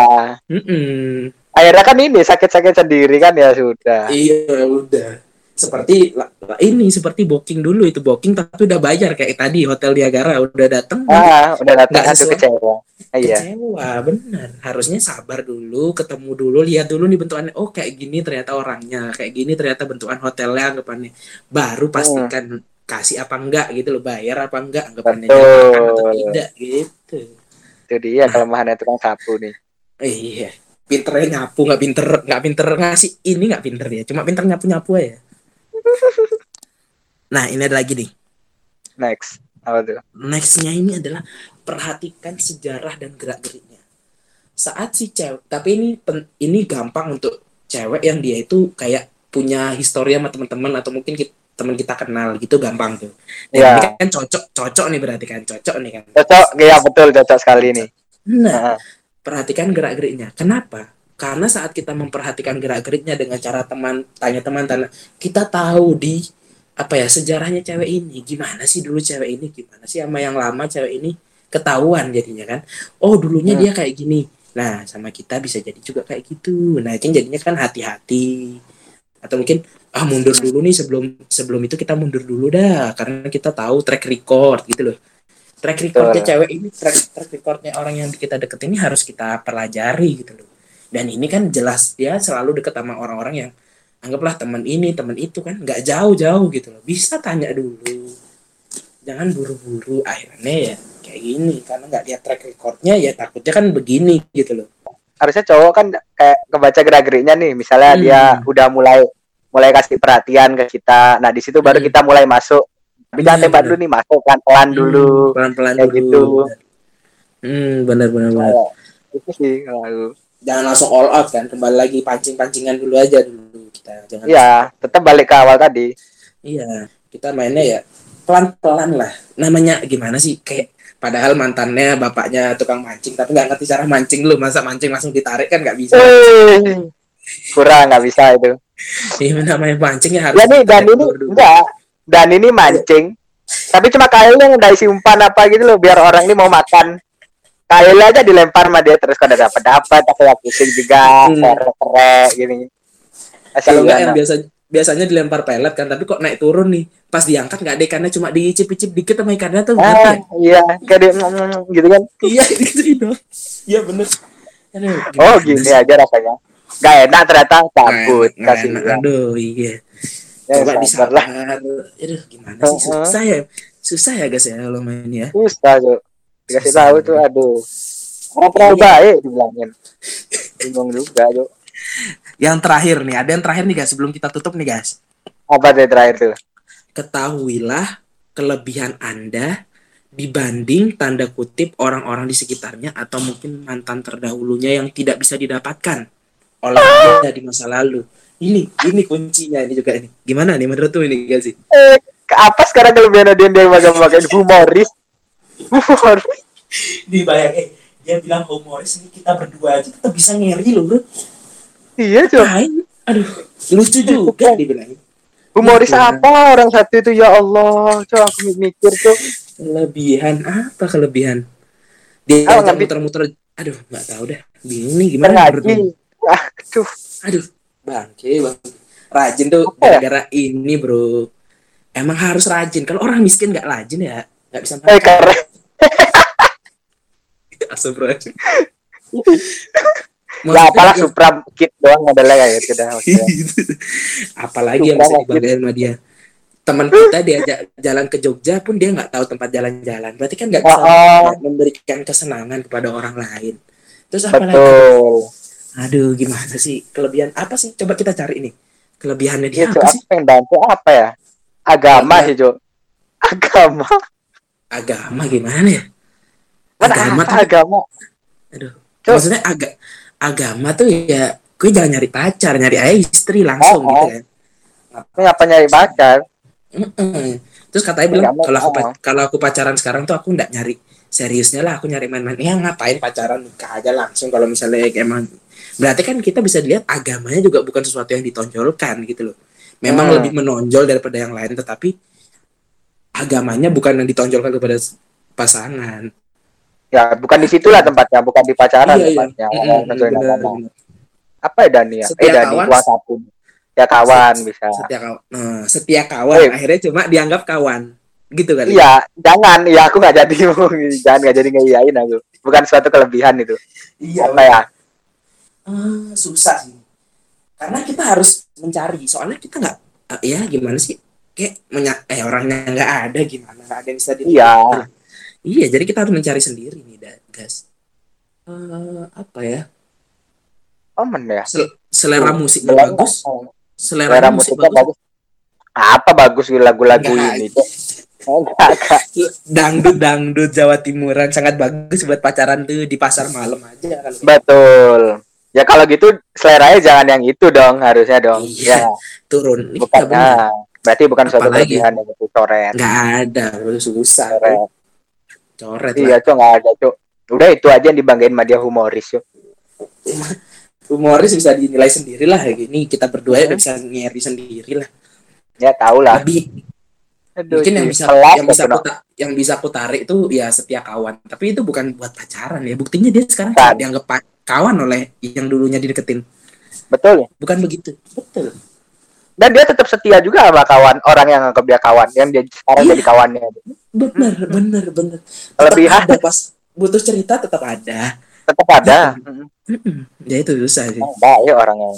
Speaker 1: Mm-mm.
Speaker 2: akhirnya kan ini sakit-sakit sendiri kan ya sudah.
Speaker 1: Iya udah seperti ini seperti booking dulu itu. Booking tapi udah bayar kayak tadi hotel Niagara udah dateng.
Speaker 2: Ah udah datang
Speaker 1: Nggak
Speaker 2: aduh kecewa. Ah, iya.
Speaker 1: Kecewa bener. Harusnya sabar dulu ketemu dulu lihat dulu nih bentukannya. Oh kayak gini ternyata orangnya kayak gini ternyata bentukan hotelnya anggapannya. Baru pastikan kasih apa enggak gitu loh bayar apa enggak anggapannya atau tidak gitu.
Speaker 2: Itu dia kelemahannya tukang sapu nih.
Speaker 1: Iya. Pinternya nyapu nggak pinter nggak pinter ngasih. Ini nggak pinter ya cuma pinter nyapu nyapu aja nah ini ada lagi nih.
Speaker 2: Next. Apa tuh?
Speaker 1: Nextnya ini adalah perhatikan sejarah dan gerak geriknya saat si cewek tapi ini pen- ini gampang untuk cewek yang dia itu kayak punya histori sama teman-teman atau mungkin kita, teman kita kenal gitu gampang tuh. Dan
Speaker 2: Iya.
Speaker 1: ini kan cocok cocok nih berarti kan cocok nih kan.
Speaker 2: Cocok. Iya betul cocok sekali nih
Speaker 1: nah
Speaker 2: Nah,
Speaker 1: perhatikan gerak geriknya kenapa karena saat kita memperhatikan gerak geriknya dengan cara teman tanya teman tanya kita tahu di apa ya sejarahnya cewek ini. Gimana sih dulu cewek ini? Gimana sih sama yang lama cewek ini? Ketahuan jadinya kan. Oh dulunya
Speaker 2: Hmm.
Speaker 1: dia kayak gini. Nah sama kita bisa jadi juga kayak gitu. Nah itu jadinya kan hati-hati. Atau mungkin ah mundur dulu nih sebelum sebelum itu kita mundur dulu dah. Karena kita tahu track record gitu loh. Track recordnya cewek ini track, track recordnya orang yang kita deket ini harus kita pelajari gitu loh dan ini kan jelas dia selalu deket sama orang-orang yang anggaplah teman ini teman itu kan nggak jauh-jauh gitu loh bisa tanya dulu jangan buru-buru akhirnya ya kayak gini karena nggak lihat track recordnya ya takutnya kan begini gitu loh
Speaker 2: harusnya cowok kan kayak kebaca gerak geriknya nih misalnya
Speaker 1: Hmm.
Speaker 2: dia udah mulai mulai kasih perhatian ke kita nah di situ baru
Speaker 1: Hmm.
Speaker 2: kita mulai masuk tapi jangan
Speaker 1: Iya,
Speaker 2: tembak
Speaker 1: bener.
Speaker 2: dulu nih masuk pelan pelan dulu
Speaker 1: Hmm, pelan-pelan
Speaker 2: Kayak
Speaker 1: dulu
Speaker 2: gitu.
Speaker 1: hmm benar benar benar
Speaker 2: Kayak itu sih kalau.
Speaker 1: Jangan langsung all out kan kembali lagi pancing-pancingan dulu aja dulu kita jangan
Speaker 2: Iya, tetap balik ke awal tadi.
Speaker 1: Iya, kita mainnya ya pelan-pelan lah. Namanya gimana sih? Kayak padahal mantannya bapaknya tukang mancing, tapi nggak ngerti cara mancing lu. Masa mancing langsung ditarik kan nggak bisa.
Speaker 2: Kurang nggak bisa itu.
Speaker 1: Iya, namanya mancing ya harus.
Speaker 2: Ya nih dan ini
Speaker 1: dulu.
Speaker 2: enggak, dan ini mancing. Tapi cuma kail yang isi umpan apa gitu loh biar orang ini mau makan. Kail aja dilempar sama dia terus kada dapat dapat tapi ya pusing juga,
Speaker 1: Hmm.
Speaker 2: kerek gini. Asal
Speaker 1: Kalau nggak yang biasa biasanya dilempar pelet kan, tapi kok naik turun nih. Pas diangkat nggak ada ikannya, cuma diicip-icip dikit sama ikannya tuh.
Speaker 2: Ah,
Speaker 1: ya?
Speaker 2: iya, kayak dia gitu kan.
Speaker 1: Iya, gitu dong. Iya bener. Aduh,
Speaker 2: Oh, gini
Speaker 1: sih?
Speaker 2: aja rasanya. Gak enak ternyata
Speaker 1: Nggak
Speaker 2: kasih.
Speaker 1: enak. Aduh, iya.
Speaker 2: Ya,
Speaker 1: Coba
Speaker 2: sabar
Speaker 1: disabar.
Speaker 2: lah.
Speaker 1: Aduh, gimana sih?
Speaker 2: Uh-uh.
Speaker 1: Susah ya. Susah ya guys ya kalau main ya.
Speaker 2: Susah, Cuk. Dikasih tahu tuh, aduh. Orang terlalu
Speaker 1: Iya.
Speaker 2: baik dibilangin. Bingung juga, Cuk.
Speaker 1: Yang terakhir nih, ada yang terakhir nih guys sebelum kita tutup nih guys.
Speaker 2: Apa tuh terakhir tuh?
Speaker 1: ketahuilah kelebihan Anda dibanding tanda kutip orang-orang di sekitarnya atau mungkin mantan terdahulunya yang tidak bisa didapatkan oleh Anda di masa lalu. Ini ini kuncinya ini juga ini. Gimana nih menurut tuh ini gak sih?
Speaker 2: Eh, apa sekarang kelebihan dia dia makan-makan humoris? Humoris.
Speaker 1: Dibayang eh dia bilang humoris ini kita berdua aja kita bisa ngeri loh bro.
Speaker 2: Iya.
Speaker 1: Ngapain? Aduh, lucu juga dibilang.
Speaker 2: Humoris
Speaker 1: Iya.
Speaker 2: apa orang satu itu ya Allah, Cok aku mikir tuh.
Speaker 1: Kelebihan apa kelebihan? Dia
Speaker 2: ngambil-
Speaker 1: muter-muter. Aduh, nggak tahu dah. Bingung nih gimana?
Speaker 2: Ngaji. Aduh,
Speaker 1: Aduh, bangke bang. Rajin tuh
Speaker 2: ya?
Speaker 1: gara-gara ini bro. Emang harus rajin. Kalau orang miskin nggak rajin ya nggak bisa
Speaker 2: eh
Speaker 1: makan. Astagfirullahaladzim.
Speaker 2: Ya
Speaker 1: Maksudnya
Speaker 2: apalah
Speaker 1: ya-
Speaker 2: Supra kit doang modelnya kayak gitu dah.
Speaker 1: Apalagi yang
Speaker 2: Supra
Speaker 1: bisa dibanggain sama dia. Teman kita diajak jalan ke Jogja pun dia nggak tahu tempat jalan-jalan. Berarti kan nggak bisa
Speaker 2: Oh, oh.
Speaker 1: memberikan kesenangan kepada orang lain. Terus apa lagi?
Speaker 2: Betul.
Speaker 1: Aduh, gimana sih? Kelebihan apa sih? Coba kita cari ini. Kelebihannya dia
Speaker 2: Cok,
Speaker 1: apa sih?
Speaker 2: pengen bantu apa ya? Agama sih, Cok. Agama.
Speaker 1: Agama gimana ya? Agama tuh-
Speaker 2: agama?
Speaker 1: Aduh.
Speaker 2: Cok.
Speaker 1: Maksudnya aga, agama tuh ya gue jangan nyari pacar, nyari aja istri langsung
Speaker 2: Oh,
Speaker 1: gitu
Speaker 2: oh.
Speaker 1: kan.
Speaker 2: Ini apa nyari pacar?
Speaker 1: Mm-mm. Terus katanya bilang kalau aku
Speaker 2: oh.
Speaker 1: kalau aku pacaran sekarang tuh aku nggak nyari seriusnya lah, aku nyari main-main. Ya ngapain pacaran nikah aja langsung kalau misalnya emang berarti kan kita bisa dilihat agamanya juga bukan sesuatu yang ditonjolkan gitu loh. Memang
Speaker 2: Hmm.
Speaker 1: lebih menonjol daripada yang lain tetapi agamanya bukan yang ditonjolkan kepada pasangan.
Speaker 2: Ya, bukan di situlah tempatnya, bukan di pacaran
Speaker 1: Iya, iya.
Speaker 2: tempatnya. Nentuin
Speaker 1: bener,
Speaker 2: agama.
Speaker 1: bener.
Speaker 2: Apa ya Dani ya?
Speaker 1: Setia
Speaker 2: eh Dani
Speaker 1: kawan.
Speaker 2: gua satu. Ya kawan bisa.
Speaker 1: setia kawan nah, setia kawan
Speaker 2: Eh.
Speaker 1: akhirnya cuma dianggap kawan gitu kan
Speaker 2: Iya, jangan. Iya, aku nggak jadi jangan nggak jadi ngeiyain aku. Bukan suatu kelebihan itu.
Speaker 1: iya
Speaker 2: Apa ya?
Speaker 1: Eh, susah sih karena kita harus mencari soalnya kita nggak eh, ya gimana sih kayak menya eh orangnya nggak ada gimana nggak ada yang bisa di
Speaker 2: Iya.
Speaker 1: iya jadi kita harus mencari sendiri nih guys Eh, apa ya
Speaker 2: Omen ya.
Speaker 1: Sel- selera musiknya
Speaker 2: Belum-
Speaker 1: bagus selera,
Speaker 2: Selera
Speaker 1: musik
Speaker 2: musiknya
Speaker 1: bagus
Speaker 2: bagus. Apa bagus lagu-lagu ini? Enggak.
Speaker 1: dangdut dangdut Jawa Timuran sangat bagus buat pacaran tuh di pasar malam aja kan
Speaker 2: Betul. Ya kalau gitu seleranya jangan yang itu dong, harusnya dong.
Speaker 1: Iya.
Speaker 2: Ya,
Speaker 1: turun
Speaker 2: bukan.
Speaker 1: Iya.
Speaker 2: Nah, berarti bukan suatu
Speaker 1: Apalagi?
Speaker 2: kelebihan yang itu coret.
Speaker 1: nggak ada susah.
Speaker 2: Coret.
Speaker 1: coret
Speaker 2: Iya, Cok, nggak ada, Cok. Udah itu aja yang dibanggain sama dia humoris, Cok.
Speaker 1: humoris bisa dinilai sendiri lah kayak gini kita berdua ya
Speaker 2: Hmm.
Speaker 1: bisa ngeri sendiri lah
Speaker 2: Ya tahu lah.
Speaker 1: lebih
Speaker 2: Aduh,
Speaker 1: mungkin yang bisa yang bisa aku ta- yang bisa aku tarik itu ya setia kawan tapi itu bukan buat pacaran ya buktinya dia sekarang
Speaker 2: Bukan.
Speaker 1: dianggap kawan oleh yang dulunya dideketin
Speaker 2: Betul.
Speaker 1: bukan begitu betul
Speaker 2: Dan dia tetap setia juga sama kawan orang yang anggap dia kawan, yang dia sekarang
Speaker 1: Iya.
Speaker 2: jadi kawannya.
Speaker 1: bener bener bener tetap
Speaker 2: Kelebihan.
Speaker 1: ada pas butuh cerita tetap ada
Speaker 2: Tetap ada. Mm.
Speaker 1: Mm-mm. ya itu susah sih
Speaker 2: Oh, baik orangnya.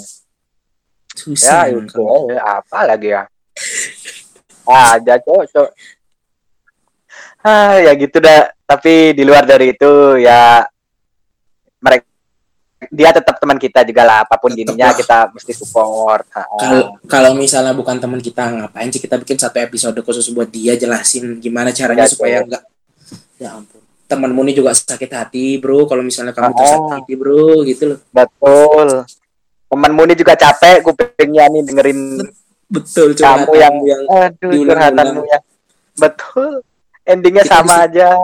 Speaker 1: susah
Speaker 2: Ya
Speaker 1: emang
Speaker 2: itu ya, apa lagi ya? Ada cok, cok. Ah, ya gitu dah. Tapi di luar dari itu ya dia tetap teman kita juga lah apa
Speaker 1: pun
Speaker 2: dirinya kita mesti support. Ah,
Speaker 1: Kalau kalau misalnya bukan teman kita ngapain sih kita bikin satu episode khusus buat dia jelasin gimana caranya
Speaker 2: Ya,
Speaker 1: supaya enggak ya ampun temanmu ini juga sakit hati bro kalau misalnya kamu
Speaker 2: Ah.
Speaker 1: tersakiti bro gitu loh
Speaker 2: betul. Temanmu ini juga capek kupingnya nih dengerin
Speaker 1: betul
Speaker 2: kamu yang,
Speaker 1: yang
Speaker 2: aduh curhatanmu betul. Endingnya sama aja.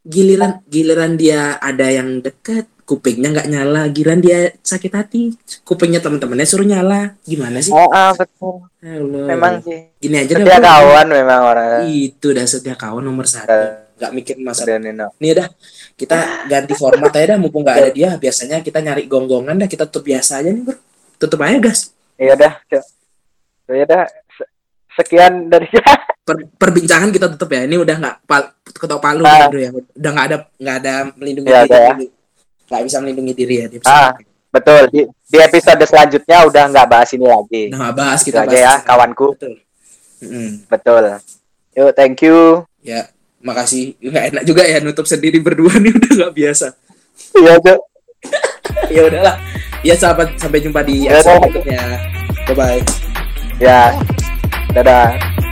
Speaker 1: giliran giliran dia ada yang deket kupingnya nggak nyala giliran dia sakit hati kupingnya teman-temannya suruh nyala gimana sih
Speaker 2: Ah, ah, betul.
Speaker 1: Ya Allah.
Speaker 2: Memang sih.
Speaker 1: gini aja dah,
Speaker 2: Setia
Speaker 1: bro.
Speaker 2: kawan memang orang.
Speaker 1: itu dah setia kawan nomor satu nggak mikir masa. Nih dah, kita ganti format aja dah, mumpung nggak ada dia. Biasanya kita nyari gonggongan dah, kita tutup biasa aja nih bro. Tutup aja gas.
Speaker 2: Iya dah, Cok. Ya dah. Se- Sekian dari
Speaker 1: Per- perbincangan kita tutup ya. Ini udah nggak pal ketok palu bro ya. Udah nggak ada nggak ada melindungi
Speaker 2: Iya,
Speaker 1: diri.
Speaker 2: udah ya.
Speaker 1: Nggak bisa melindungi diri ya. Dia
Speaker 2: Ah. betul. Di, di episode selanjutnya udah nggak bahas ini lagi.
Speaker 1: Nggak bahas kita
Speaker 2: aja
Speaker 1: bahas
Speaker 2: ya,
Speaker 1: sekarang.
Speaker 2: kawanku.
Speaker 1: Betul. Mm-mm.
Speaker 2: Betul. Yuk, thank you.
Speaker 1: Ya, makasih. Nggak enak juga ya nutup sendiri berdua nih udah nggak biasa.
Speaker 2: Iya, Cok.
Speaker 1: ya udahlah. Ya sahabat, sampai jumpa di
Speaker 2: Ya,
Speaker 1: episode berikutnya. Bye bye.
Speaker 2: Ya. Dadah.